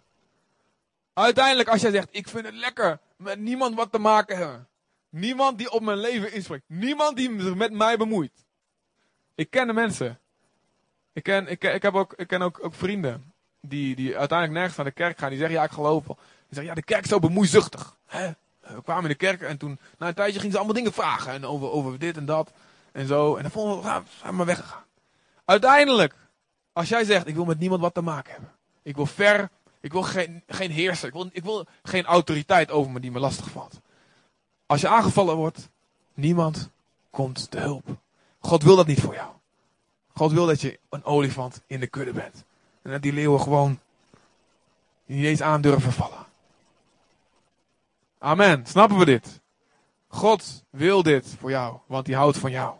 Uiteindelijk, als jij zegt, ik vind het lekker met niemand wat te maken hebben. Niemand die op mijn leven inspreekt. Niemand die zich met mij bemoeit. Ik ken de mensen. Ik ken, ik, ik heb ook, ik ken ook, ook vrienden die, die uiteindelijk nergens naar de kerk gaan. Die zeggen, ja, ik geloof wel. Die zeggen, ja, de kerk is zo bemoeizuchtig. Hè? We kwamen in de kerk en toen, na een tijdje gingen ze allemaal dingen vragen. En over, over dit en dat. En zo. En dan vonden we, we zijn maar weggegaan. Uiteindelijk, als jij zegt, ik wil met niemand wat te maken hebben. Ik wil ver, ik wil geen, geen heerser. Ik wil, ik wil geen autoriteit over me die me lastig valt. Als je aangevallen wordt, niemand komt te hulp. God wil dat niet voor jou. God wil dat je een olifant in de kudde bent. En dat die leeuwen gewoon niet eens aan durven vallen. Amen. Snappen we dit? God wil dit voor jou, want hij houdt van jou.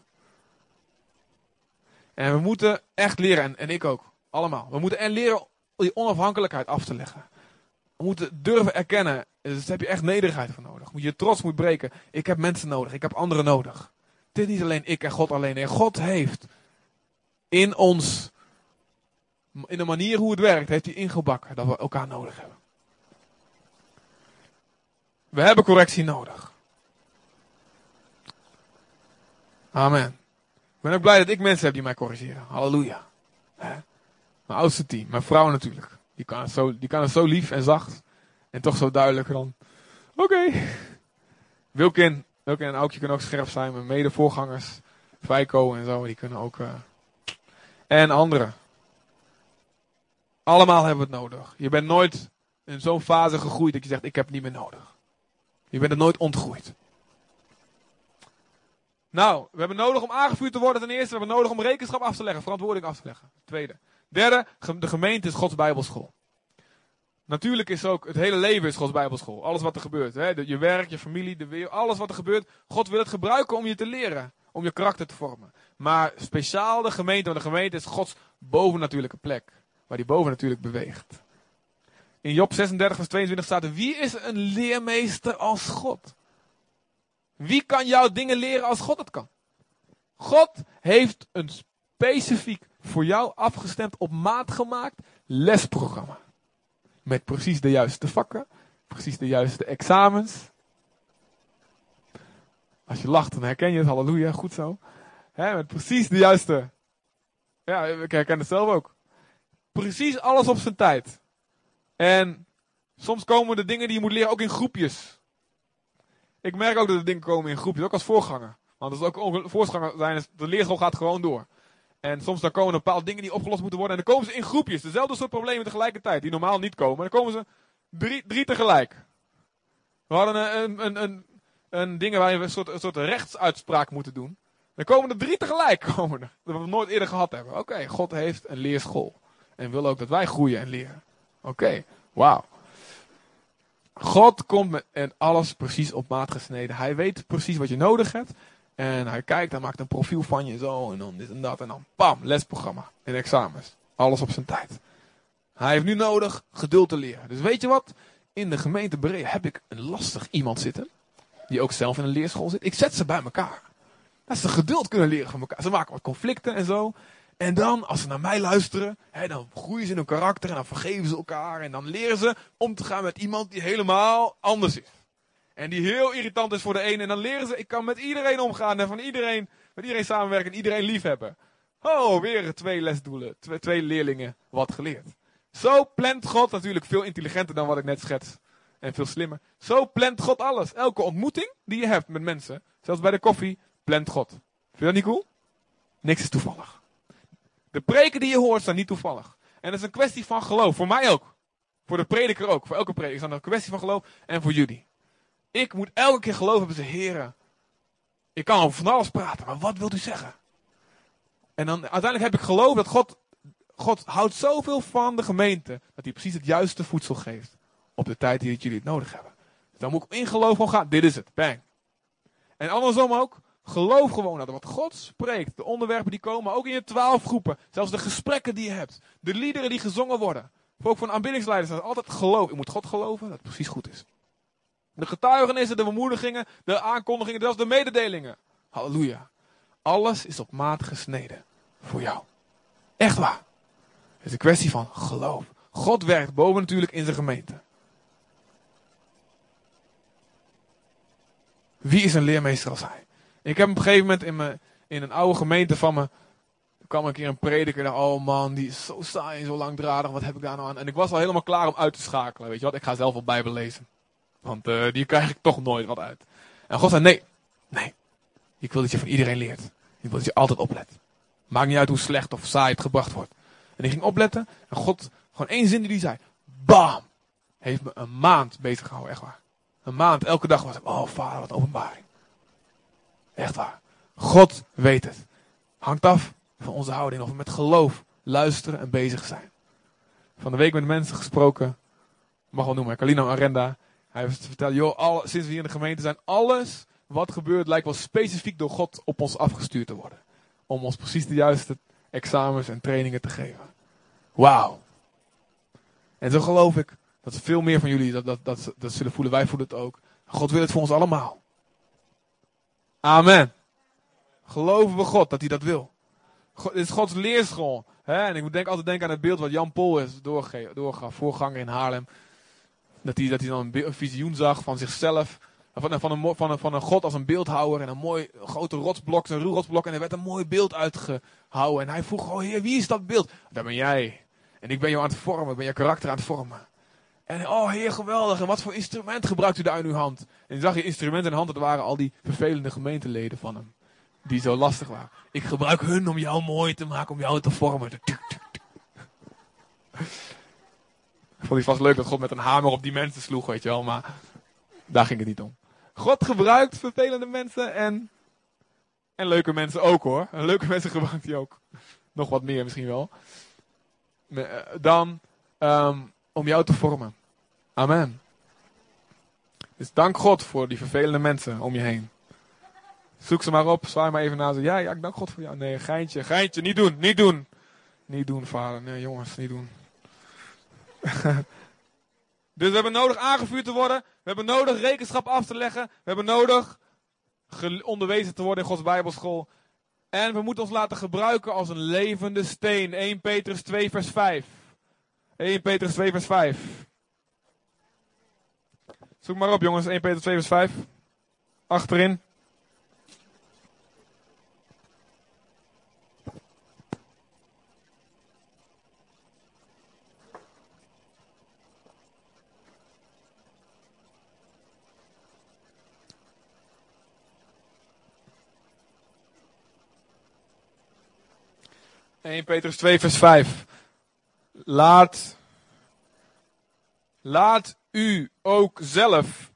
En we moeten echt leren, en, en ik ook, allemaal. We moeten en leren die onafhankelijkheid af te leggen. We moeten durven erkennen, dus daar heb je echt nederigheid voor nodig. Moet je trots moet breken. Ik heb mensen nodig, ik heb anderen nodig. Het is niet alleen ik en God alleen. Nee, God heeft in ons, in de manier hoe het werkt, heeft hij ingebakken dat we elkaar nodig hebben. We hebben correctie nodig. Amen. Ik ben ook blij dat ik mensen heb die mij corrigeren. Halleluja. Mijn oudste team, mijn vrouw natuurlijk. Die kan, het zo, die kan zo lief en zacht. En toch zo duidelijk dan. Oké. Wilkin, Wilkin en Aukje kunnen ook scherp zijn. Mijn mede-voorgangers. Feiko en zo. Die kunnen ook. eh, En anderen. Allemaal hebben we het nodig. Je bent nooit in zo'n fase gegroeid dat je zegt: Ik heb het niet meer nodig. Je bent er nooit ontgroeid. Nou, we hebben nodig om aangevuurd te worden ten eerste. We hebben nodig om rekenschap af te leggen, verantwoording af te leggen. Tweede. Derde, de gemeente is Gods Bijbelschool. Natuurlijk is ook, het hele leven is Gods Bijbelschool. Alles wat er gebeurt. Hè? je werk, je familie, de wereld, alles wat er gebeurt. God wil het gebruiken om je te leren. Om je karakter te vormen. Maar speciaal de gemeente, want de gemeente is Gods bovennatuurlijke plek. Waar die bovennatuurlijk beweegt. In Job 36 vers 22 staat wie is een leermeester als God? Wie kan jou dingen leren als God het kan? God heeft een specifiek voor jou afgestemd, op maat gemaakt lesprogramma. Met precies de juiste vakken, precies de juiste examens. Als je lacht, dan herken je het, halleluja, goed zo. Met precies de juiste. Ja, ik herken het zelf ook. Precies alles op zijn tijd. En soms komen de dingen die je moet leren ook in groepjes. Ik merk ook dat de dingen komen in groepjes, ook als voorganger. Want als ook voorganger zijn, de leerschool gaat gewoon door. En soms dan komen er bepaalde dingen die opgelost moeten worden. En dan komen ze in groepjes. Dezelfde soort problemen tegelijkertijd. Die normaal niet komen. Dan komen ze drie, drie tegelijk. We hadden een, een, een, een, dingen waar we een soort, een soort rechtsuitspraak moeten doen. Dan komen er drie tegelijk. Komen er, dat we nooit eerder gehad hebben. Oké, God heeft een leerschool. En wil ook dat wij groeien en leren. Oké, wauw. God komt met en alles precies op maat gesneden. Hij weet precies wat je nodig hebt. En hij kijkt, hij maakt een profiel van je zo. En dan dit en dat. En dan pam, lesprogramma. En examens. Alles op zijn tijd. Hij heeft nu nodig geduld te leren. Dus weet je wat? In de gemeente Berea heb ik een lastig iemand zitten. Die ook zelf in een leerschool zit. Ik zet ze bij elkaar. Dat ze geduld kunnen leren van elkaar. Ze maken wat conflicten en zo. En dan, als ze naar mij luisteren, hè, dan groeien ze in hun karakter en dan vergeven ze elkaar. En dan leren ze om te gaan met iemand die helemaal anders is. En die heel irritant is voor de ene. En dan leren ze, ik kan met iedereen omgaan en van iedereen, met iedereen samenwerken en iedereen lief hebben. Oh, weer twee lesdoelen, twee, twee leerlingen wat geleerd. Zo plant God, natuurlijk veel intelligenter dan wat ik net schets. En veel slimmer. Zo plant God alles. Elke ontmoeting die je hebt met mensen, zelfs bij de koffie, plant God. Vind je dat niet cool? Niks is toevallig. De preken die je hoort zijn niet toevallig. En het is een kwestie van geloof. Voor mij ook. Voor de prediker ook. Voor elke prediker is het een kwestie van geloof. En voor jullie. Ik moet elke keer geloven hebben ze heren. Ik kan over van alles praten, maar wat wilt u zeggen? En dan uiteindelijk heb ik geloof dat God, God houdt zoveel van de gemeente. Dat hij precies het juiste voedsel geeft. Op de tijd die jullie het nodig hebben. Dus dan moet ik in geloof gewoon gaan. Dit is het. Bang. En andersom ook. Geloof gewoon dat wat God spreekt, de onderwerpen die komen, ook in je twaalf groepen, zelfs de gesprekken die je hebt, de liederen die gezongen worden. Ook van aanbiddingsleiders, altijd geloof. Je moet God geloven dat het precies goed is. De getuigenissen, de bemoedigingen, de aankondigingen, zelfs de mededelingen. Halleluja. Alles is op maat gesneden voor jou. Echt waar. Het is een kwestie van geloof. God werkt boven natuurlijk in zijn gemeente. Wie is een leermeester als hij? Ik heb op een gegeven moment in, mijn, in een oude gemeente van me. kwam een keer een prediker. naar. dacht, oh man, die is zo saai en zo langdradig. Wat heb ik daar nou aan? En ik was al helemaal klaar om uit te schakelen. Weet je wat? Ik ga zelf wel Bijbel lezen. Want uh, die krijg ik toch nooit wat uit. En God zei, nee, nee, ik wil dat je van iedereen leert. Ik wil dat je altijd oplet. Maakt niet uit hoe slecht of saai het gebracht wordt. En ik ging opletten en God, gewoon één zin die hij zei, bam, heeft me een maand bezig gehouden, echt waar. Een maand, elke dag was ik, oh vader, wat openbaring. Echt waar. God weet het. Hangt af van onze houding. Of we met geloof luisteren en bezig zijn. Van de week met mensen gesproken. Mag wel noemen. Carlino Arenda. Hij heeft verteld. Joh, alle, sinds we hier in de gemeente zijn. Alles wat gebeurt lijkt wel specifiek door God op ons afgestuurd te worden. Om ons precies de juiste examens en trainingen te geven. Wauw. En zo geloof ik dat veel meer van jullie dat, dat, dat, dat zullen voelen. Wij voelen het ook. God wil het voor ons allemaal. Amen. Geloven we God dat hij dat wil. God, dit is Gods leerschool. Hè? En ik moet denk, altijd denken aan het beeld wat Jan Pol is doorgaf, voorganger in Haarlem. Dat hij, dat hij dan een, visioen zag van zichzelf. Van, van, een, van, een, van een God als een beeldhouwer. En een mooi grote rotsblok, een rotsblok. En er werd een mooi beeld uitgehouden. En hij vroeg, oh heer, wie is dat beeld? Dat ben jij. En ik ben jou aan het vormen, ik ben je karakter aan het vormen. En oh heer, geweldig. En wat voor instrument gebruikt u daar in uw hand? En je zag je instrument in de hand, dat waren al die vervelende gemeenteleden van hem. Die zo lastig waren. Ik gebruik hun om jou mooi te maken, om jou te vormen. Vond het vast leuk dat God met een hamer op die mensen sloeg, weet je wel. Maar daar ging het niet om. God gebruikt vervelende mensen en, en leuke mensen ook hoor. Leuke mensen gebruikt hij ook. Nog wat meer misschien wel. Eh, dan um, om jou te vormen. Amen. Dus dank God voor die vervelende mensen om je heen. Zoek ze maar op, zwaai maar even naar ze. Ja, ja, ik dank God voor jou. Nee, geintje, geintje, niet doen, niet doen. Niet doen, vader. Nee, jongens, niet doen. dus we hebben nodig aangevuurd te worden. We hebben nodig rekenschap af te leggen. We hebben nodig onderwezen te worden in Gods Bijbelschool. En we moeten ons laten gebruiken als een levende steen. 1 Petrus 2 vers 5. 1 Petrus 2 vers 5. Zoek maar op jongens, 1 Petrus 2 vers 5. Achterin. Eén Petrus 2 vers 5. Laat, laat u ook zelf.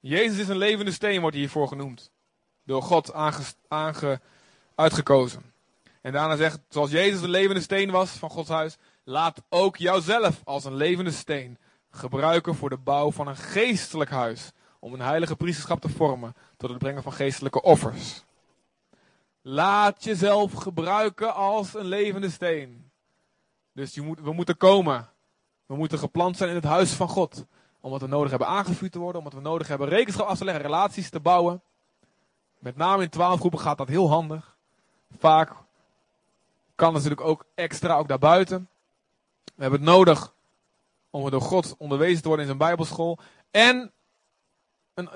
Jezus is een levende steen, wordt hiervoor genoemd. Door God uitgekozen. En daarna zegt, zoals Jezus een levende steen was van Gods huis, laat ook jouzelf als een levende steen gebruiken voor de bouw van een geestelijk huis. Om een heilige priesterschap te vormen tot het brengen van geestelijke offers. Laat jezelf gebruiken als een levende steen. Dus je moet, we moeten komen. We moeten geplant zijn in het huis van God. Omdat we nodig hebben aangevuurd te worden. Omdat we nodig hebben rekenschap af te leggen, relaties te bouwen. Met name in twaalf groepen gaat dat heel handig. Vaak kan natuurlijk ook extra, ook daarbuiten. We hebben het nodig om door God onderwezen te worden in zijn bijbelschool. En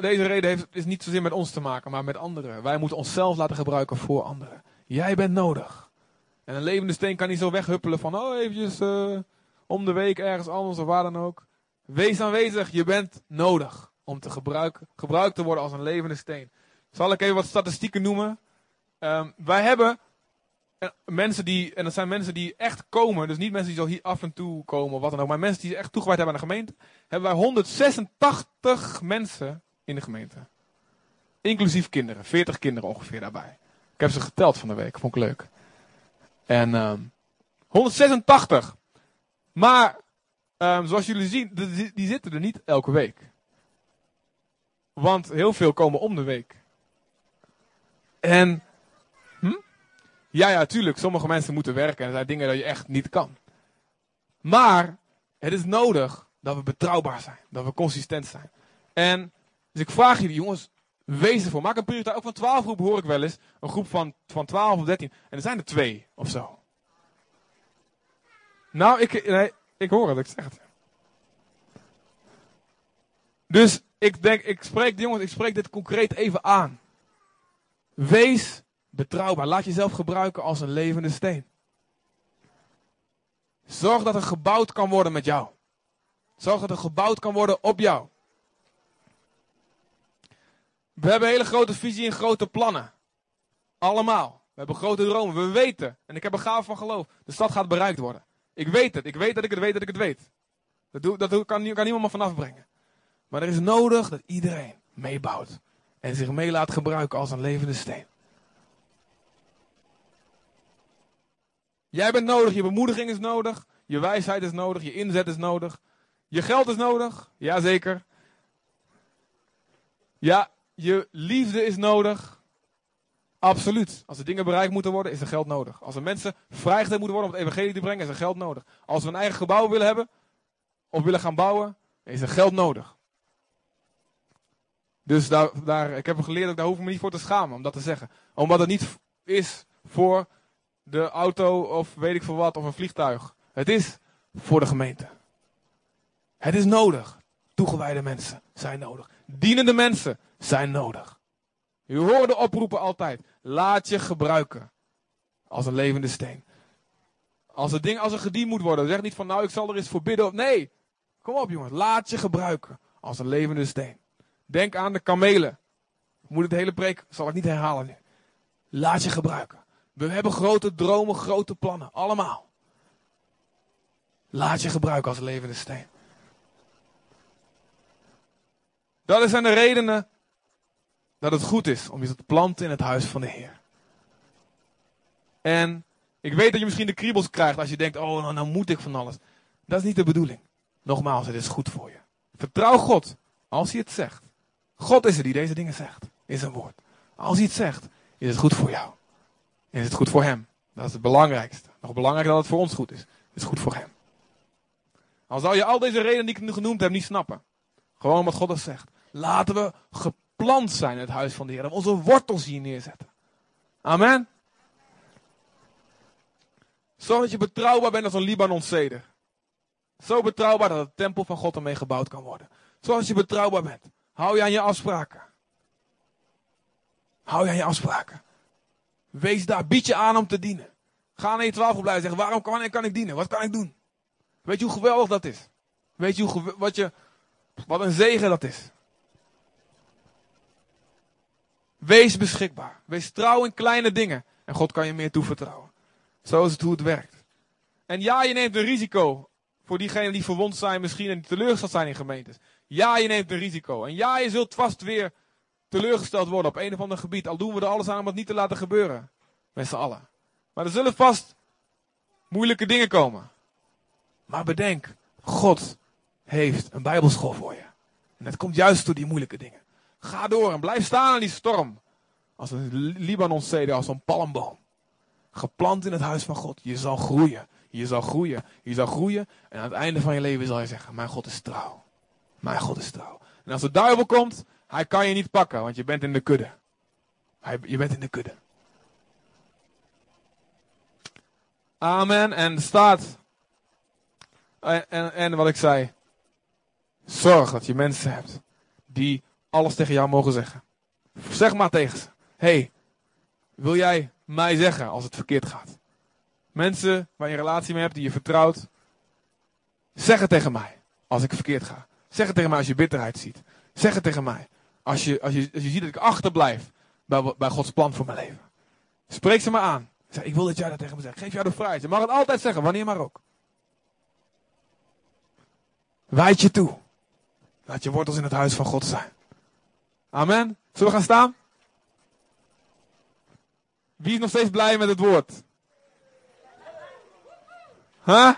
deze reden heeft, is niet zozeer met ons te maken, maar met anderen. Wij moeten onszelf laten gebruiken voor anderen. Jij bent nodig. En een levende steen kan niet zo weghuppelen van, oh eventjes uh, om de week ergens anders of waar dan ook. Wees aanwezig, je bent nodig om te gebruiken, gebruikt te worden als een levende steen. Zal ik even wat statistieken noemen? Um, wij hebben eh, mensen die, en dat zijn mensen die echt komen, dus niet mensen die zo hier af en toe komen of wat dan ook, maar mensen die echt toegewijd hebben aan de gemeente, hebben wij 186 mensen in de gemeente. Inclusief kinderen, 40 kinderen ongeveer daarbij. Ik heb ze geteld van de week, vond ik leuk. En um, 186. Maar um, zoals jullie zien, die, die zitten er niet elke week. Want heel veel komen om de week. En, hm? Ja, ja, tuurlijk. Sommige mensen moeten werken en er zijn dingen dat je echt niet kan. Maar het is nodig dat we betrouwbaar zijn. Dat we consistent zijn. En dus ik vraag jullie, jongens, wees ervoor. Maak een prioriteit. Ook van 12 groepen hoor ik wel eens. Een groep van, van 12 of 13. En er zijn er twee of zo. Nou, ik, nee, ik hoor het, ik zeg het. Dus ik denk, ik spreek, jongens, ik spreek dit concreet even aan. Wees betrouwbaar. Laat jezelf gebruiken als een levende steen. Zorg dat er gebouwd kan worden met jou. Zorg dat er gebouwd kan worden op jou. We hebben hele grote visie en grote plannen. Allemaal. We hebben grote dromen. We weten. En ik heb een gave van geloof. De stad gaat bereikt worden. Ik weet het. Ik weet dat ik het weet dat ik het weet. Dat, doe, dat kan, kan niemand me vanaf brengen. Maar er is nodig dat iedereen meebouwt. En zich mee laat gebruiken als een levende steen. Jij bent nodig. Je bemoediging is nodig. Je wijsheid is nodig. Je inzet is nodig. Je geld is nodig. Jazeker. Ja, je liefde is nodig. Absoluut. Als er dingen bereikt moeten worden, is er geld nodig. Als er mensen vrijgezet moeten worden om het evangelie te brengen, is er geld nodig. Als we een eigen gebouw willen hebben, of willen gaan bouwen, is er geld nodig. Dus daar, daar, ik heb geleerd dat daar hoef ik me niet voor te schamen om dat te zeggen. Omdat het niet is voor de auto of weet ik veel wat, of een vliegtuig. Het is voor de gemeente. Het is nodig. Toegewijde mensen zijn nodig. Dienende mensen zijn nodig. U hoort de oproepen altijd. Laat je gebruiken. Als een levende steen. Als er, ding, als er gediend moet worden, zeg niet van nou ik zal er eens voor bidden. Nee, kom op jongens. Laat je gebruiken. Als een levende steen. Denk aan de kamelen. Moet het hele preek, zal ik niet herhalen nu. Laat je gebruiken. We hebben grote dromen, grote plannen. Allemaal. Laat je gebruiken als een levende steen. Dat zijn de redenen dat het goed is om je te planten in het huis van de Heer. En ik weet dat je misschien de kriebels krijgt als je denkt, oh nou, nou moet ik van alles. Dat is niet de bedoeling. Nogmaals, het is goed voor je. Vertrouw God als hij het zegt. God is er die deze dingen zegt. In zijn woord. Als hij het zegt, is het goed voor jou. Is het goed voor hem. Dat is het belangrijkste. Nog belangrijker dan het voor ons goed is. Het is goed voor hem. Al zou je al deze redenen die ik nu genoemd heb niet snappen. Gewoon wat God het zegt. Laten we geplant zijn in het huis van de Heer. Onze wortels hier neerzetten. Amen. Zorg dat je betrouwbaar bent als een Libanon ceder. Zo betrouwbaar dat het tempel van God ermee gebouwd kan worden. Zorg dat je betrouwbaar bent. Hou je aan je afspraken. Hou je aan je afspraken. Wees daar, bied je aan om te dienen. Ga naar je twijfelblijven zeggen, waarom kan, kan ik dienen? Wat kan ik doen? Weet je hoe geweldig dat is? Weet je hoe, wat, je, wat een zegen dat is? Wees beschikbaar. Wees trouw in kleine dingen. En God kan je meer toevertrouwen. Zo is het hoe het werkt. En ja, je neemt een risico. Voor diegenen die verwond zijn misschien en die teleurgesteld zijn in gemeentes. Ja, je neemt een risico. En ja, je zult vast weer teleurgesteld worden op een of ander gebied. Al doen we er alles aan om het niet te laten gebeuren. Met z'n allen. Maar er zullen vast moeilijke dingen komen. Maar bedenk, God heeft een bijbelschool voor je. En het komt juist door die moeilijke dingen. Ga door en blijf staan in die storm. Als een Libanon-ceder, als een palmboom. Geplant in het huis van God. Je zal groeien. Je zal groeien. Je zal groeien. En aan het einde van je leven zal je zeggen, mijn God is trouw. Mijn God is trouw. En als de duivel komt, hij kan je niet pakken, want je bent in de kudde. Hij, je bent in de kudde. Amen. En staat. En, en, en wat ik zei. Zorg dat je mensen hebt die alles tegen jou mogen zeggen. Zeg maar tegen ze. hey, wil jij mij zeggen als het verkeerd gaat? Mensen waar je een relatie mee hebt, die je vertrouwt. Zeg het tegen mij als ik verkeerd ga. Zeg het tegen mij als je bitterheid ziet. Zeg het tegen mij als je, als je, als je ziet dat ik achterblijf bij, bij Gods plan voor mijn leven. Spreek ze maar aan. Zeg, ik wil dat jij dat tegen me zegt. Geef jou de vrijheid. Je mag het altijd zeggen, wanneer maar ook. Wijd je toe. Laat je wortels in het huis van God zijn. Amen. Zullen we gaan staan? Wie is nog steeds blij met het woord? Huh?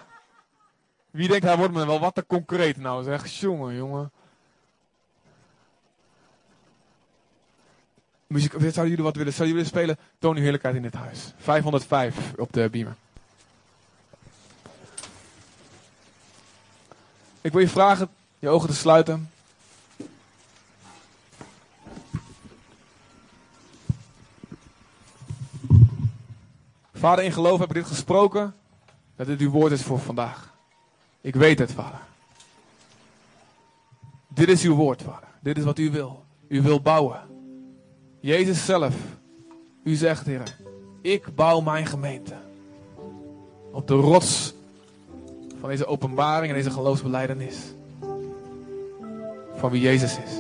Wie denkt, hij wordt me wel wat te concreet nou zeg. Jongen, jongen. Muziek, zouden jullie wat willen? Zouden jullie willen spelen? Toon uw heerlijkheid in dit huis. 505 op de beamer. Ik wil je vragen je ogen te sluiten. Vader, in geloof heb ik dit gesproken. Dat dit uw woord is voor vandaag. Ik weet het, vader. Dit is uw woord, vader. Dit is wat u wil. U wil bouwen. Jezus zelf. U zegt, Heer, ik bouw mijn gemeente. Op de rots van deze openbaring en deze geloofsbeleidenis. Van wie Jezus is.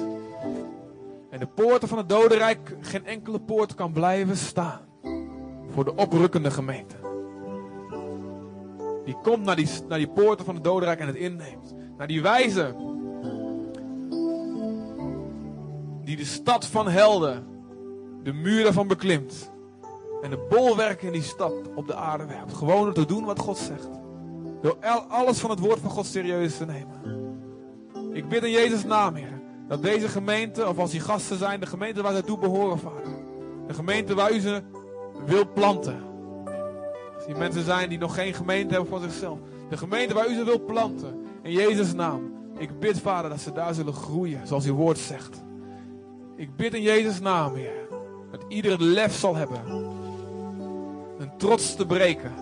En de poorten van het dodenrijk, geen enkele poort kan blijven staan. Voor de oprukkende gemeente. Die komt naar die, naar die poorten van het dodenrijk en het inneemt. Naar die wijze. Die de stad van helden, de muur daarvan beklimt. En de bolwerken in die stad op de aarde werpt. Gewoon te doen wat God zegt. Door alles van het woord van God serieus te nemen. Ik bid in Jezus' naam, Heer. Dat deze gemeente, of als die gasten zijn, de gemeente waar ze toe behoren, Vader. De gemeente waar u ze wil planten. Als die mensen zijn die nog geen gemeente hebben voor zichzelf. De gemeente waar u ze wil planten. In Jezus' naam. Ik bid, Vader, dat ze daar zullen groeien, zoals uw woord zegt. Ik bid in Jezus' naam, Heer. Dat ieder het lef zal hebben. Een trots te breken.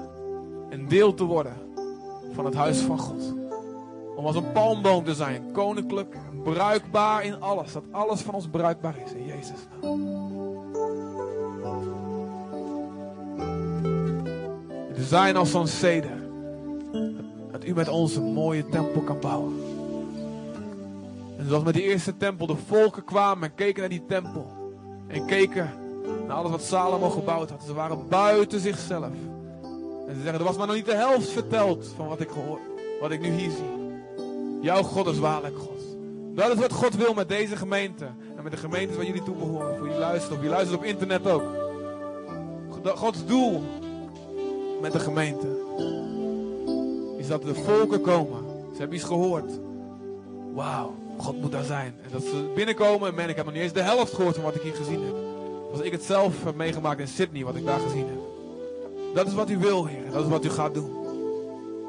Een deel te worden van het huis van God. Om als een palmboom te zijn. Koninklijk, bruikbaar in alles. Dat alles van ons bruikbaar is in Jezus' naam. We zijn als zo'n ceder. Dat u met ons een mooie tempel kan bouwen. En zoals met die eerste tempel de volken kwamen en keken naar die tempel. En keken naar alles wat Salomo gebouwd had. Ze waren buiten zichzelf. En ze zeggen, er was maar nog niet de helft verteld van wat ik, gehoor, wat ik nu hier zie. Jouw God is waarlijk God. Dat is wat God wil met deze gemeente. En met de gemeentes waar jullie toe behoren. Voor jullie luisteren. Of je luistert op internet ook. Gods doel met de gemeente. Is dat de volken komen. Ze hebben iets gehoord. Wauw, God moet daar zijn. En dat ze binnenkomen en man, ik heb nog niet eens de helft gehoord van wat ik hier gezien heb. Als ik het zelf heb meegemaakt in Sydney, wat ik daar gezien heb. Dat is wat u wil, Heer. Dat is wat u gaat doen.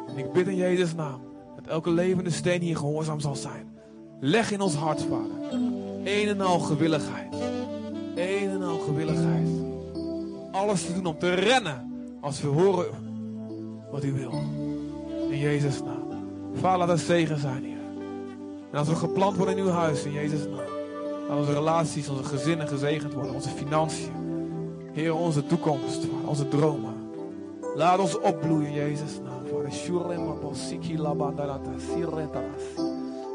En ik bid in Jezus' naam dat elke levende steen hier gehoorzaam zal zijn. Leg in ons hart, Vader. Een en al gewilligheid. Een en al gewilligheid. Alles te doen om te rennen als we horen wat u wil. In Jezus' naam. Vader, laat zegen zijn, Heer. En als we geplant worden in uw huis, in Jezus' naam. Laat onze relaties, onze gezinnen gezegend worden. Onze financiën. Heer, onze toekomst, onze dromen. Laat ons opbloeien Jezus' naam.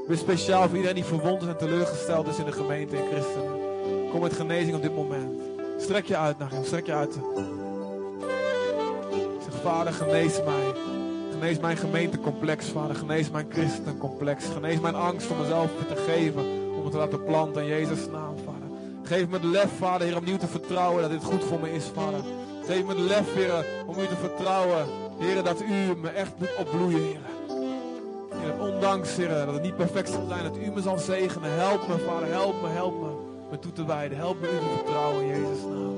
Wees speciaal voor iedereen die verwond is en teleurgesteld is in de gemeente in christenen. Kom met genezing op dit moment. Strek je uit naar hem, strek je uit. Vader, genees mij. Genees mijn gemeentecomplex, Vader. Genees mijn christencomplex. Genees mijn angst om mezelf te geven. Om het te laten planten in Jezus' naam, Vader. Geef me het lef, Vader, Heer, opnieuw te vertrouwen dat dit goed voor me is, Vader. Geef me het lef, Heer, om u te vertrouwen. Heer, dat u me echt moet opbloeien, Heer. Heer, ondanks, Heer, dat het niet perfect zal zijn, dat u me zal zegenen. Help me, Vader, help me, help me, me toe te wijden. Help me u te vertrouwen, in Jezus' naam.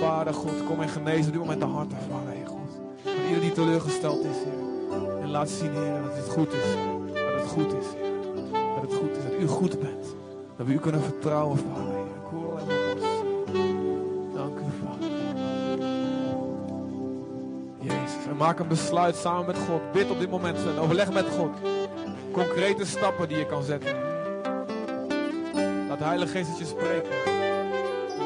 Vader, God, kom en genees op dit moment de harten, Vader, Heer God. Van ieder die teleurgesteld is, Heer. En laat zien, Heer, dat het goed is. Dat het goed is, Heer. Dat het goed is, dat u goed bent. Dat we u kunnen vertrouwen, Vader, Heer. Dank u, Vader. Jezus, en maak een besluit samen met God. Bid op dit moment en overleg met God. Concrete stappen die je kan zetten. Laat de Heilige Geest spreken.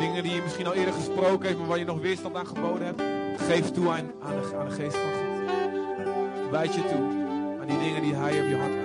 Dingen die je misschien al eerder gesproken heeft, maar waar je nog weerstand aan geboden hebt. Geef toe aan, aan de Geest van God. Wijd je toe aan die dingen die Hij op je hart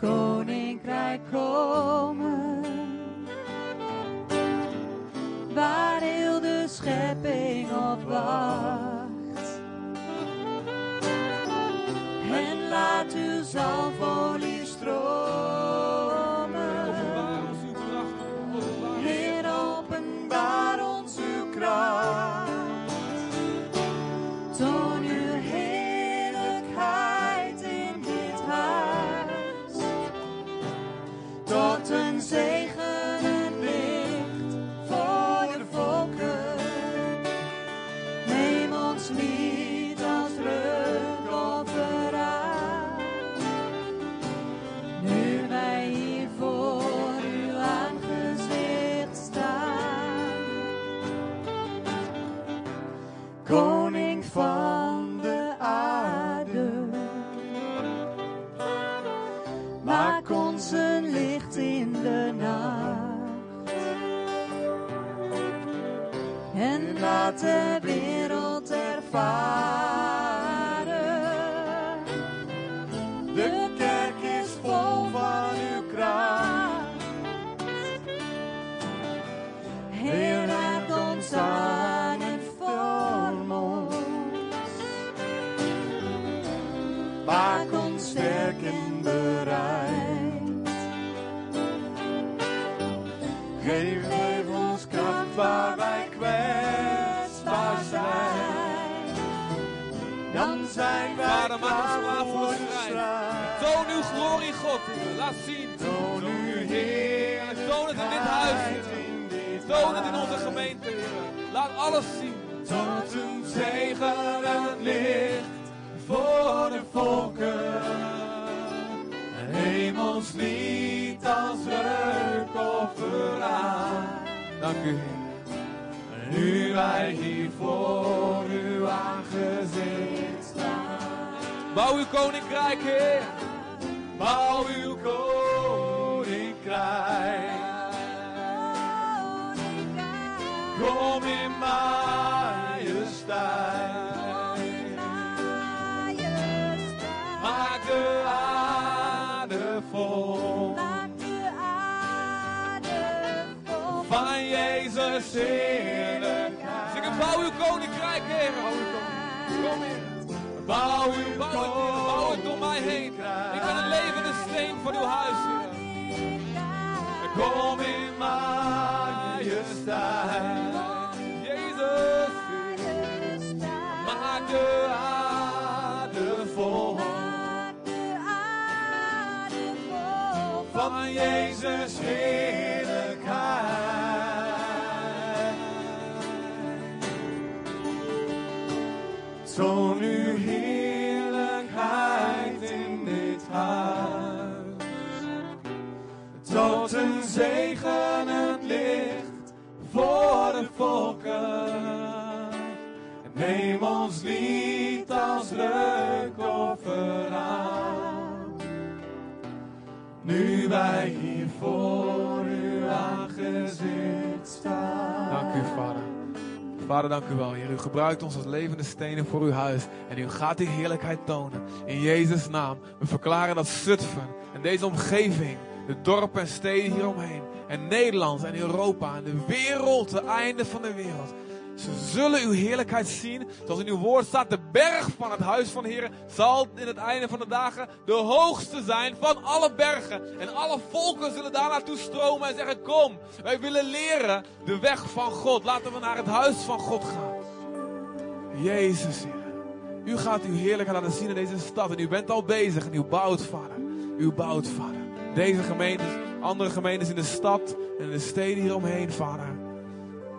laat uw heerlijkheid. Zing het, bouw uw koninkrijk, Heer. Kom in. Bouw uw Heer. Bouw het door mij heen. Ik ben een levende steen voor uw huis, Heer. Kom in majesteit. Jezus, Maak de aarde vol van Jezus heerlijkheid. Wij hier voor uw aangezicht staan. Dank u, Vader. Vader, dank u wel, Heer. U gebruikt ons als levende stenen voor uw huis. En u gaat die heerlijkheid tonen. In Jezus' naam. We verklaren dat Zutphen en deze omgeving, de dorpen en steden hieromheen, en Nederland en Europa en de wereld, de einde van de wereld. Ze zullen uw heerlijkheid zien. Zoals in uw woord staat, de berg van het huis van de Heer zal in het einde van de dagen de hoogste zijn van alle bergen. En alle volken zullen daar naartoe stromen en zeggen, kom, wij willen leren de weg van God. Laten we naar het huis van God gaan. Jezus, Heer. U gaat uw heerlijkheid laten zien in deze stad. En u bent al bezig en u bouwt, Vader. U bouwt, Vader. Deze gemeentes, andere gemeentes in de stad en in de steden hieromheen, Vader.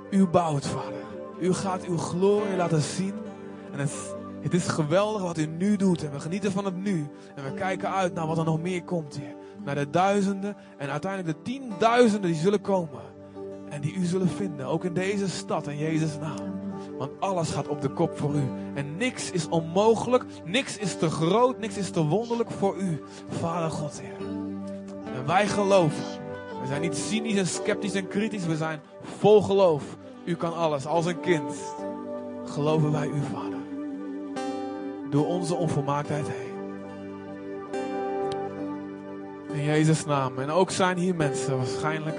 U bouwt, Vader. U gaat uw glorie laten zien. En het, het is geweldig wat u nu doet. En we genieten van het nu. En we kijken uit naar wat er nog meer komt, Heer. Naar de duizenden en uiteindelijk de tienduizenden die zullen komen. En die u zullen vinden. Ook in deze stad in Jezus' naam. Want alles gaat op de kop voor u. En niks is onmogelijk. Niks is te groot. Niks is te wonderlijk voor u. Vader God, Heer. En wij geloven. We zijn niet cynisch en sceptisch en kritisch. We zijn vol geloof. U kan alles. Als een kind. Geloven wij u, Vader. Door onze onvolmaaktheid heen. In Jezus' naam. En ook zijn hier mensen waarschijnlijk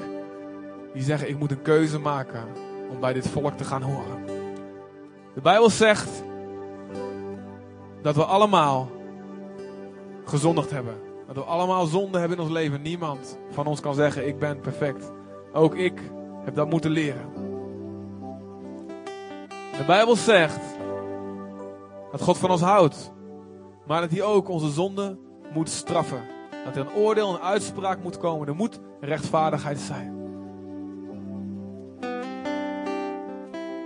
die zeggen: Ik moet een keuze maken om bij dit volk te gaan horen. De Bijbel zegt dat we allemaal gezondigd hebben. Dat we allemaal zonde hebben in ons leven. Niemand van ons kan zeggen: Ik ben perfect. Ook ik heb dat moeten leren. De Bijbel zegt dat God van ons houdt, maar dat hij ook onze zonde moet straffen. Dat er een oordeel, een uitspraak moet komen. Er moet rechtvaardigheid zijn.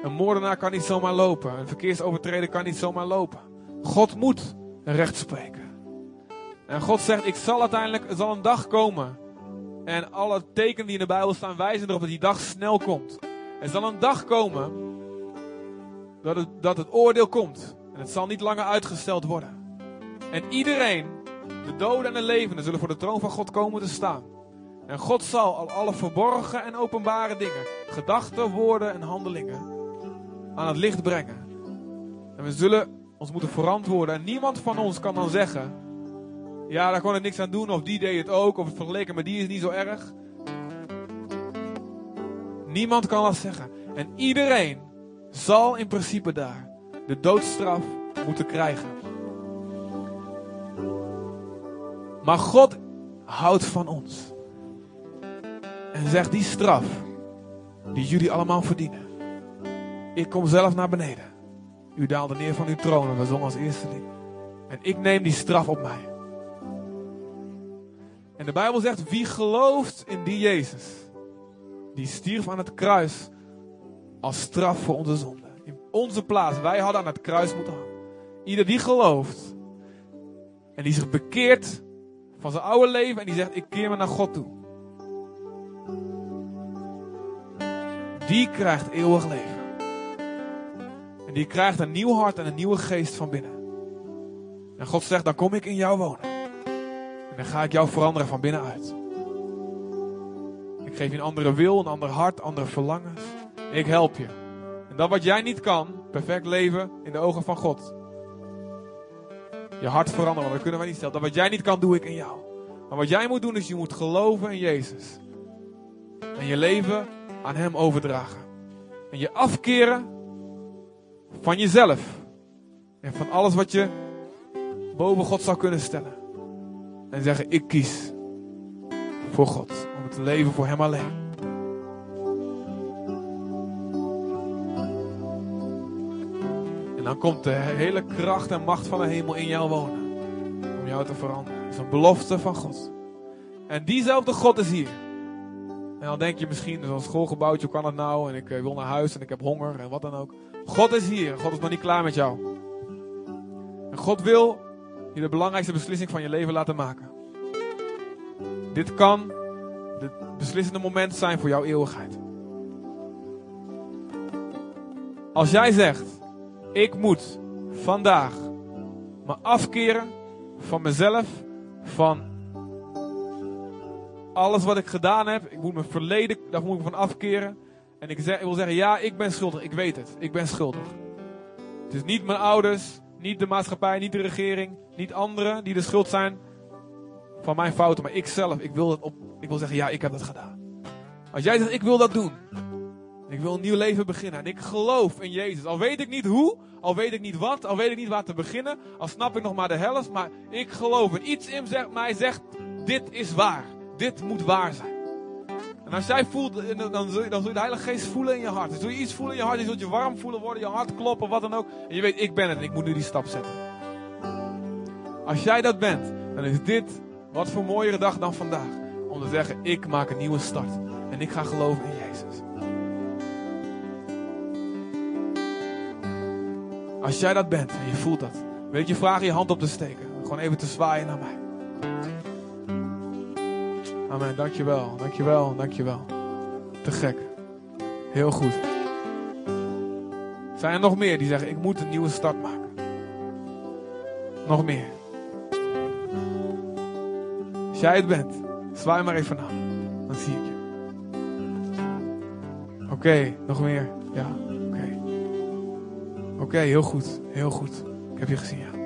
Een moordenaar kan niet zomaar lopen. Een verkeersovertreder kan niet zomaar lopen. God moet recht spreken. En God zegt, ik zal uiteindelijk, er zal een dag komen. En alle tekenen die in de Bijbel staan wijzen erop dat die dag snel komt. Er zal een dag komen dat het, dat het oordeel komt. En het zal niet langer uitgesteld worden. En iedereen, de doden en de levenden, zullen voor de troon van God komen te staan. En God zal al alle verborgen en openbare dingen, gedachten, woorden en handelingen aan het licht brengen. En we zullen ons moeten verantwoorden. En niemand van ons kan dan zeggen: Ja, daar kon ik niks aan doen, of die deed het ook, of het vergeleken met die is niet zo erg. Niemand kan dat zeggen. En iedereen zal in principe daar de doodstraf moeten krijgen. Maar God houdt van ons. En zegt die straf die jullie allemaal verdienen. Ik kom zelf naar beneden. U daalde neer van uw troon en we zongen als eerste lied. En ik neem die straf op mij. En de Bijbel zegt, wie gelooft in die Jezus, die stierf aan het kruis als straf voor onze zonde. In onze plaats, wij hadden aan het kruis moeten hangen. Ieder die gelooft en die zich bekeert van zijn oude leven en die zegt, ik keer me naar God toe. Die krijgt eeuwig leven. En die krijgt een nieuw hart en een nieuwe geest van binnen. En God zegt, dan kom ik in jou wonen. En dan ga ik jou veranderen van binnenuit. Ik geef je een andere wil, een ander hart, andere verlangens. Ik help je. En dat wat jij niet kan, perfect leven in de ogen van God. Je hart veranderen, want dat kunnen wij niet stellen. Dat wat jij niet kan, doe ik in jou. Maar wat jij moet doen, is je moet geloven in Jezus. En je leven aan Hem overdragen. En je afkeren van jezelf. En van alles wat je boven God zou kunnen stellen. En zeggen, ik kies voor God. Om te leven voor Hem alleen. Dan komt de hele kracht en macht van de hemel in jou wonen. Om jou te veranderen. Dat is een belofte van God. En diezelfde God is hier. En dan denk je misschien, zo'n schoolgebouwtje, hoe kan dat nou? En ik eh, wil naar huis en ik heb honger en wat dan ook. God is hier. God is nog niet klaar met jou. En God wil je de belangrijkste beslissing van je leven laten maken. Dit kan het beslissende moment zijn voor jouw eeuwigheid. Als jij zegt, ik moet vandaag me afkeren van mezelf, van alles wat ik gedaan heb. Ik moet mijn verleden, daar moet ik van afkeren. En ik, zeg, ik wil zeggen, ja, ik ben schuldig. Ik weet het. Ik ben schuldig. Het is niet mijn ouders, niet de maatschappij, niet de regering, niet anderen die de schuld zijn van mijn fouten. Maar ik zelf, ik wil, het op, ik wil zeggen, ja, ik heb dat gedaan. Als jij zegt, ik wil dat doen. Ik wil een nieuw leven beginnen. En ik geloof in Jezus. Al weet ik niet hoe, al weet ik niet wat, al weet ik niet waar te beginnen. Al snap ik nog maar de helft. Maar ik geloof. En iets in mij zegt, dit is waar. Dit moet waar zijn. En als jij voelt, dan, zul je, dan zul je de Heilige Geest voelen in je hart. Dan zul je iets voelen in je hart. Je zult je warm voelen worden, je hart kloppen, wat dan ook. En je weet, ik ben het en ik moet nu die stap zetten. Als jij dat bent, dan is dit wat voor mooiere dag dan vandaag. Om te zeggen, ik maak een nieuwe start. En ik ga geloven in Jezus. Als jij dat bent en je voelt dat, ik je vragen je hand op te steken. Gewoon even te zwaaien naar mij. Amen, dankjewel, dankjewel, dankjewel. Te gek. Heel goed. Zijn er nog meer die zeggen, ik moet een nieuwe start maken? Nog meer. Als jij het bent, zwaai maar even aan. Dan zie ik je. Oké, nog meer. Ja, oké. Heel goed, heel goed. Ik heb je gezien, ja.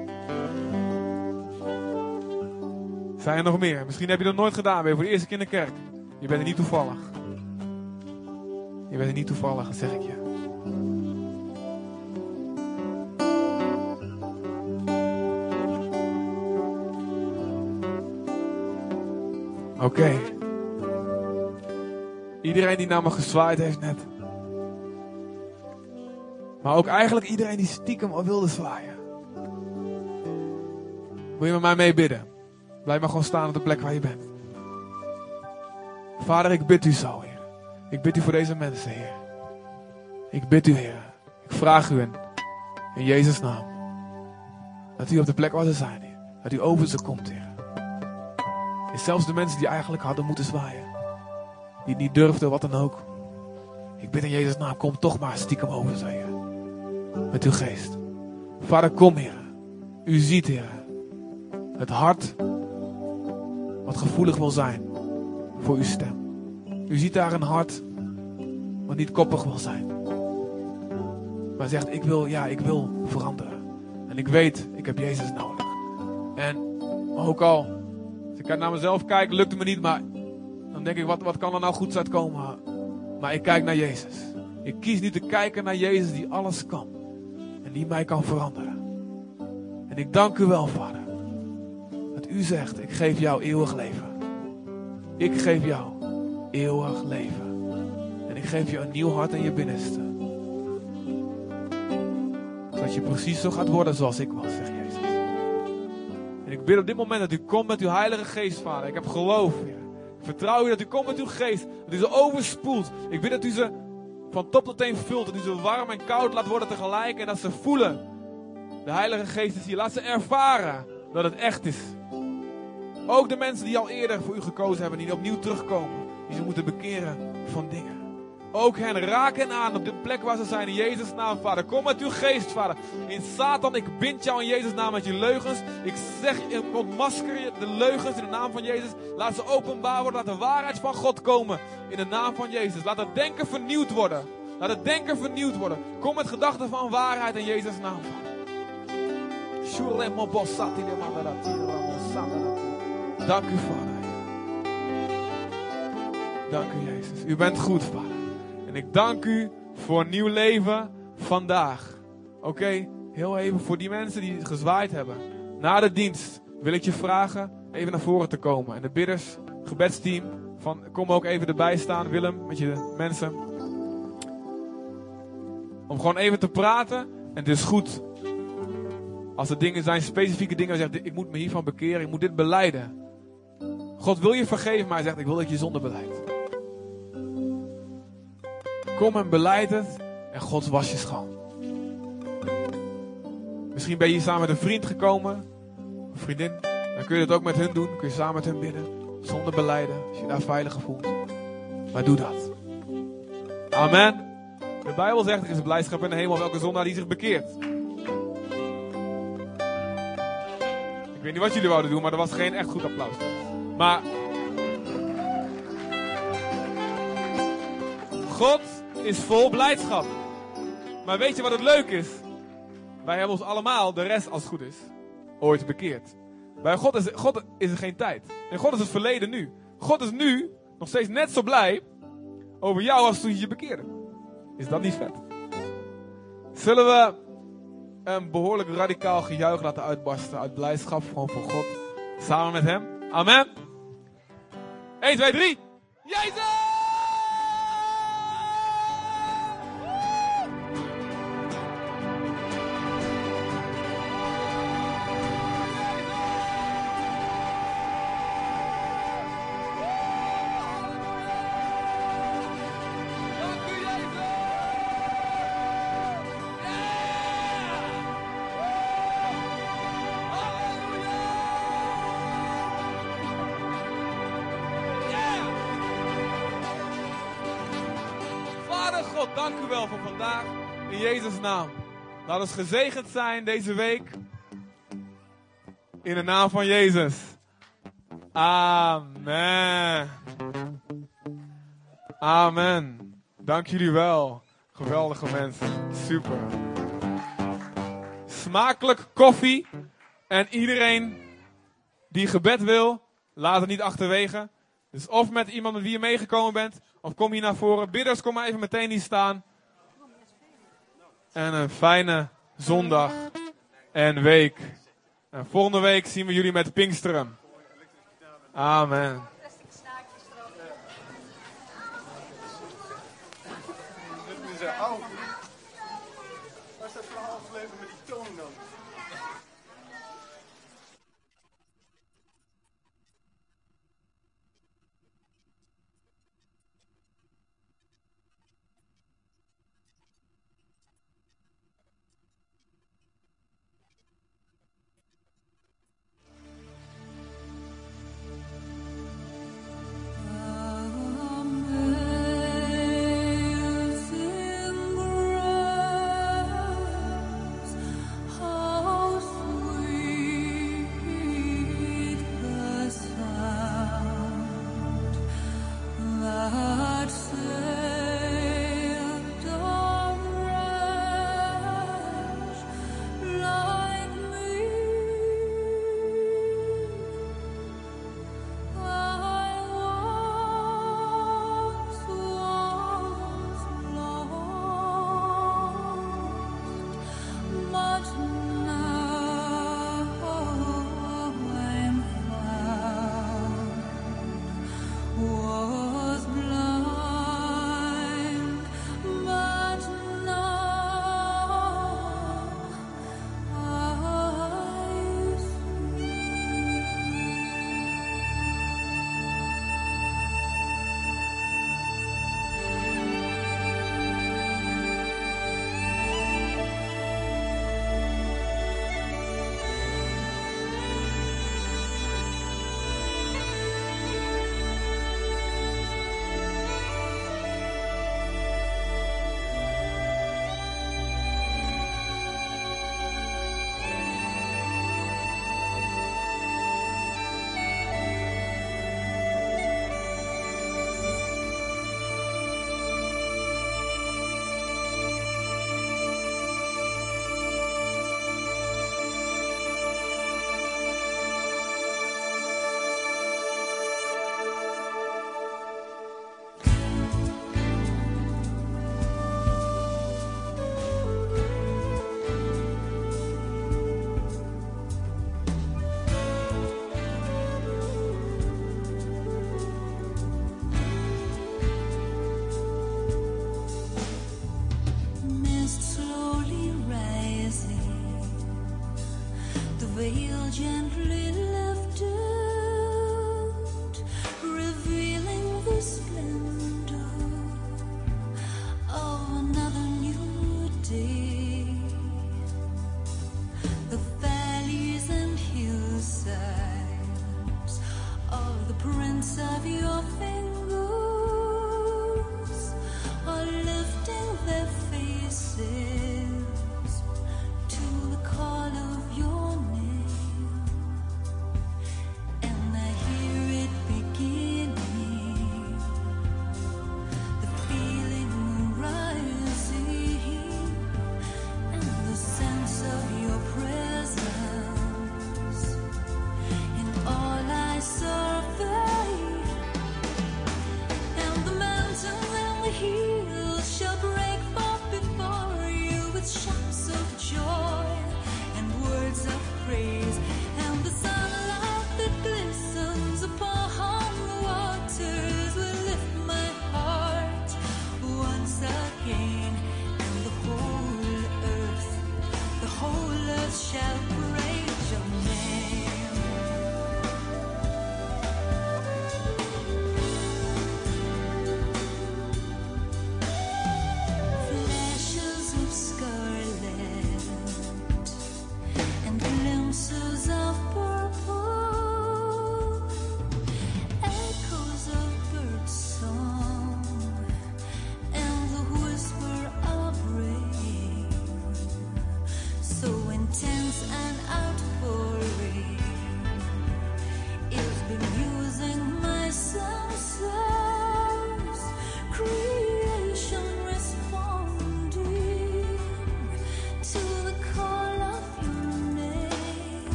Zijn er nog meer? Misschien heb je dat nooit gedaan. Ben je voor de eerste keer in de kerk. Je bent er niet toevallig. Je bent er niet toevallig, zeg ik je. Oké. Iedereen die naar me gezwaaid heeft net. Maar ook eigenlijk iedereen die stiekem al wilde zwaaien. Wil je met mij mee bidden? Blijf maar gewoon staan op de plek waar je bent. Vader, ik bid u zo, Heer. Ik bid u voor deze mensen, Heer. Ik bid u, Heer. Ik vraag u in, in Jezus' naam. Dat u op de plek waar ze zijn, Heer. Dat u over ze komt, Heer. En zelfs de mensen die eigenlijk hadden moeten zwaaien. Die niet durfden, wat dan ook. Ik bid in Jezus' naam, kom toch maar stiekem over ze, Heer. Met uw geest. Vader, kom, Heer. U ziet, Heer. Het hart wat gevoelig wil zijn voor uw stem. U ziet daar een hart wat niet koppig wil zijn. Maar zegt, ik wil, ja, ik wil veranderen. En ik weet, ik heb Jezus nodig. En ook al, als ik naar mezelf kijk, lukt het me niet, maar dan denk ik, wat, wat kan er nou goed uitkomen? Maar ik kijk naar Jezus. Ik kies nu te kijken naar Jezus die alles kan. Die mij kan veranderen. En ik dank u wel, Vader. Dat u zegt, ik geef jou eeuwig leven. Ik geef jou eeuwig leven. En ik geef je een nieuw hart in je binnenste. Zodat je precies zo gaat worden zoals ik was, zegt Jezus. En ik bid op dit moment dat u komt met uw Heilige Geest, Vader. Ik heb geloof. Ik vertrouw u dat u komt met uw geest. Dat u ze overspoelt. Ik bid dat u ze van top tot teen vult. Dat u ze warm en koud laat worden tegelijk. En dat ze voelen. De Heilige Geest is hier. Laat ze ervaren dat het echt is. Ook de mensen die al eerder voor u gekozen hebben, die opnieuw terugkomen. Die ze moeten bekeren van dingen. Ook hen raak hen aan op de plek waar ze zijn. In Jezus' naam, Vader. Kom met uw geest, Vader. In Satan, ik bind jou in Jezus' naam met je leugens. Ik zeg, ik ontmasker je de leugens in de naam van Jezus. Laat ze openbaar worden. Laat de waarheid van God komen. In de naam van Jezus. Laat het denken vernieuwd worden. Laat het denken vernieuwd worden. Kom met gedachten van waarheid in Jezus' naam, Vader. Dank u, Vader. Dank u, Jezus. U bent goed, Vader. En ik dank u voor een nieuw leven vandaag. Oké, heel even voor die mensen die gezwaaid hebben. Na de dienst wil ik je vragen even naar voren te komen. En de bidders, gebedsteam, van, kom ook even erbij staan, Willem, met je mensen. Om gewoon even te praten. En het is goed als er dingen zijn, specifieke dingen, zegt, ik moet me hiervan bekeren, ik moet dit beleiden. God wil je vergeven, maar hij zegt, ik wil dat je zonde beleidt. Kom en beleid het en God was je schoon. Misschien ben je hier samen met een vriend gekomen, een vriendin. Dan kun je dat ook met hun doen, kun je samen met hun bidden, zonder beleiden, als je je daar veiliger voelt. Maar doe dat. Amen. De Bijbel zegt, er is blijdschap in de hemel welke zondaar die zich bekeert. Ik weet niet wat jullie wouden doen, maar er was geen echt goed applaus. Maar. God is vol blijdschap. Maar weet je wat het leuk is? Wij hebben ons allemaal, de rest als het goed is, ooit bekeerd. Bij God is, God is er geen tijd. En God is het verleden nu. God is nu nog steeds net zo blij over jou als toen je je bekeerde. Is dat niet vet? Zullen we een behoorlijk radicaal gejuich laten uitbarsten uit blijdschap gewoon voor God. Samen met hem. Amen. 1, 2, 3. Jezus! Laat gezegend zijn deze week. In de naam van Jezus. Amen. Amen. Dank jullie wel. Geweldige mensen. Super. Smakelijk koffie. En iedereen die gebed wil, laat het niet achterwege. Dus of met iemand met wie je meegekomen bent, of kom hier naar voren. Bidders, kom maar even meteen hier staan en een fijne zondag en week. En volgende week zien we jullie met Pinksteren. Amen.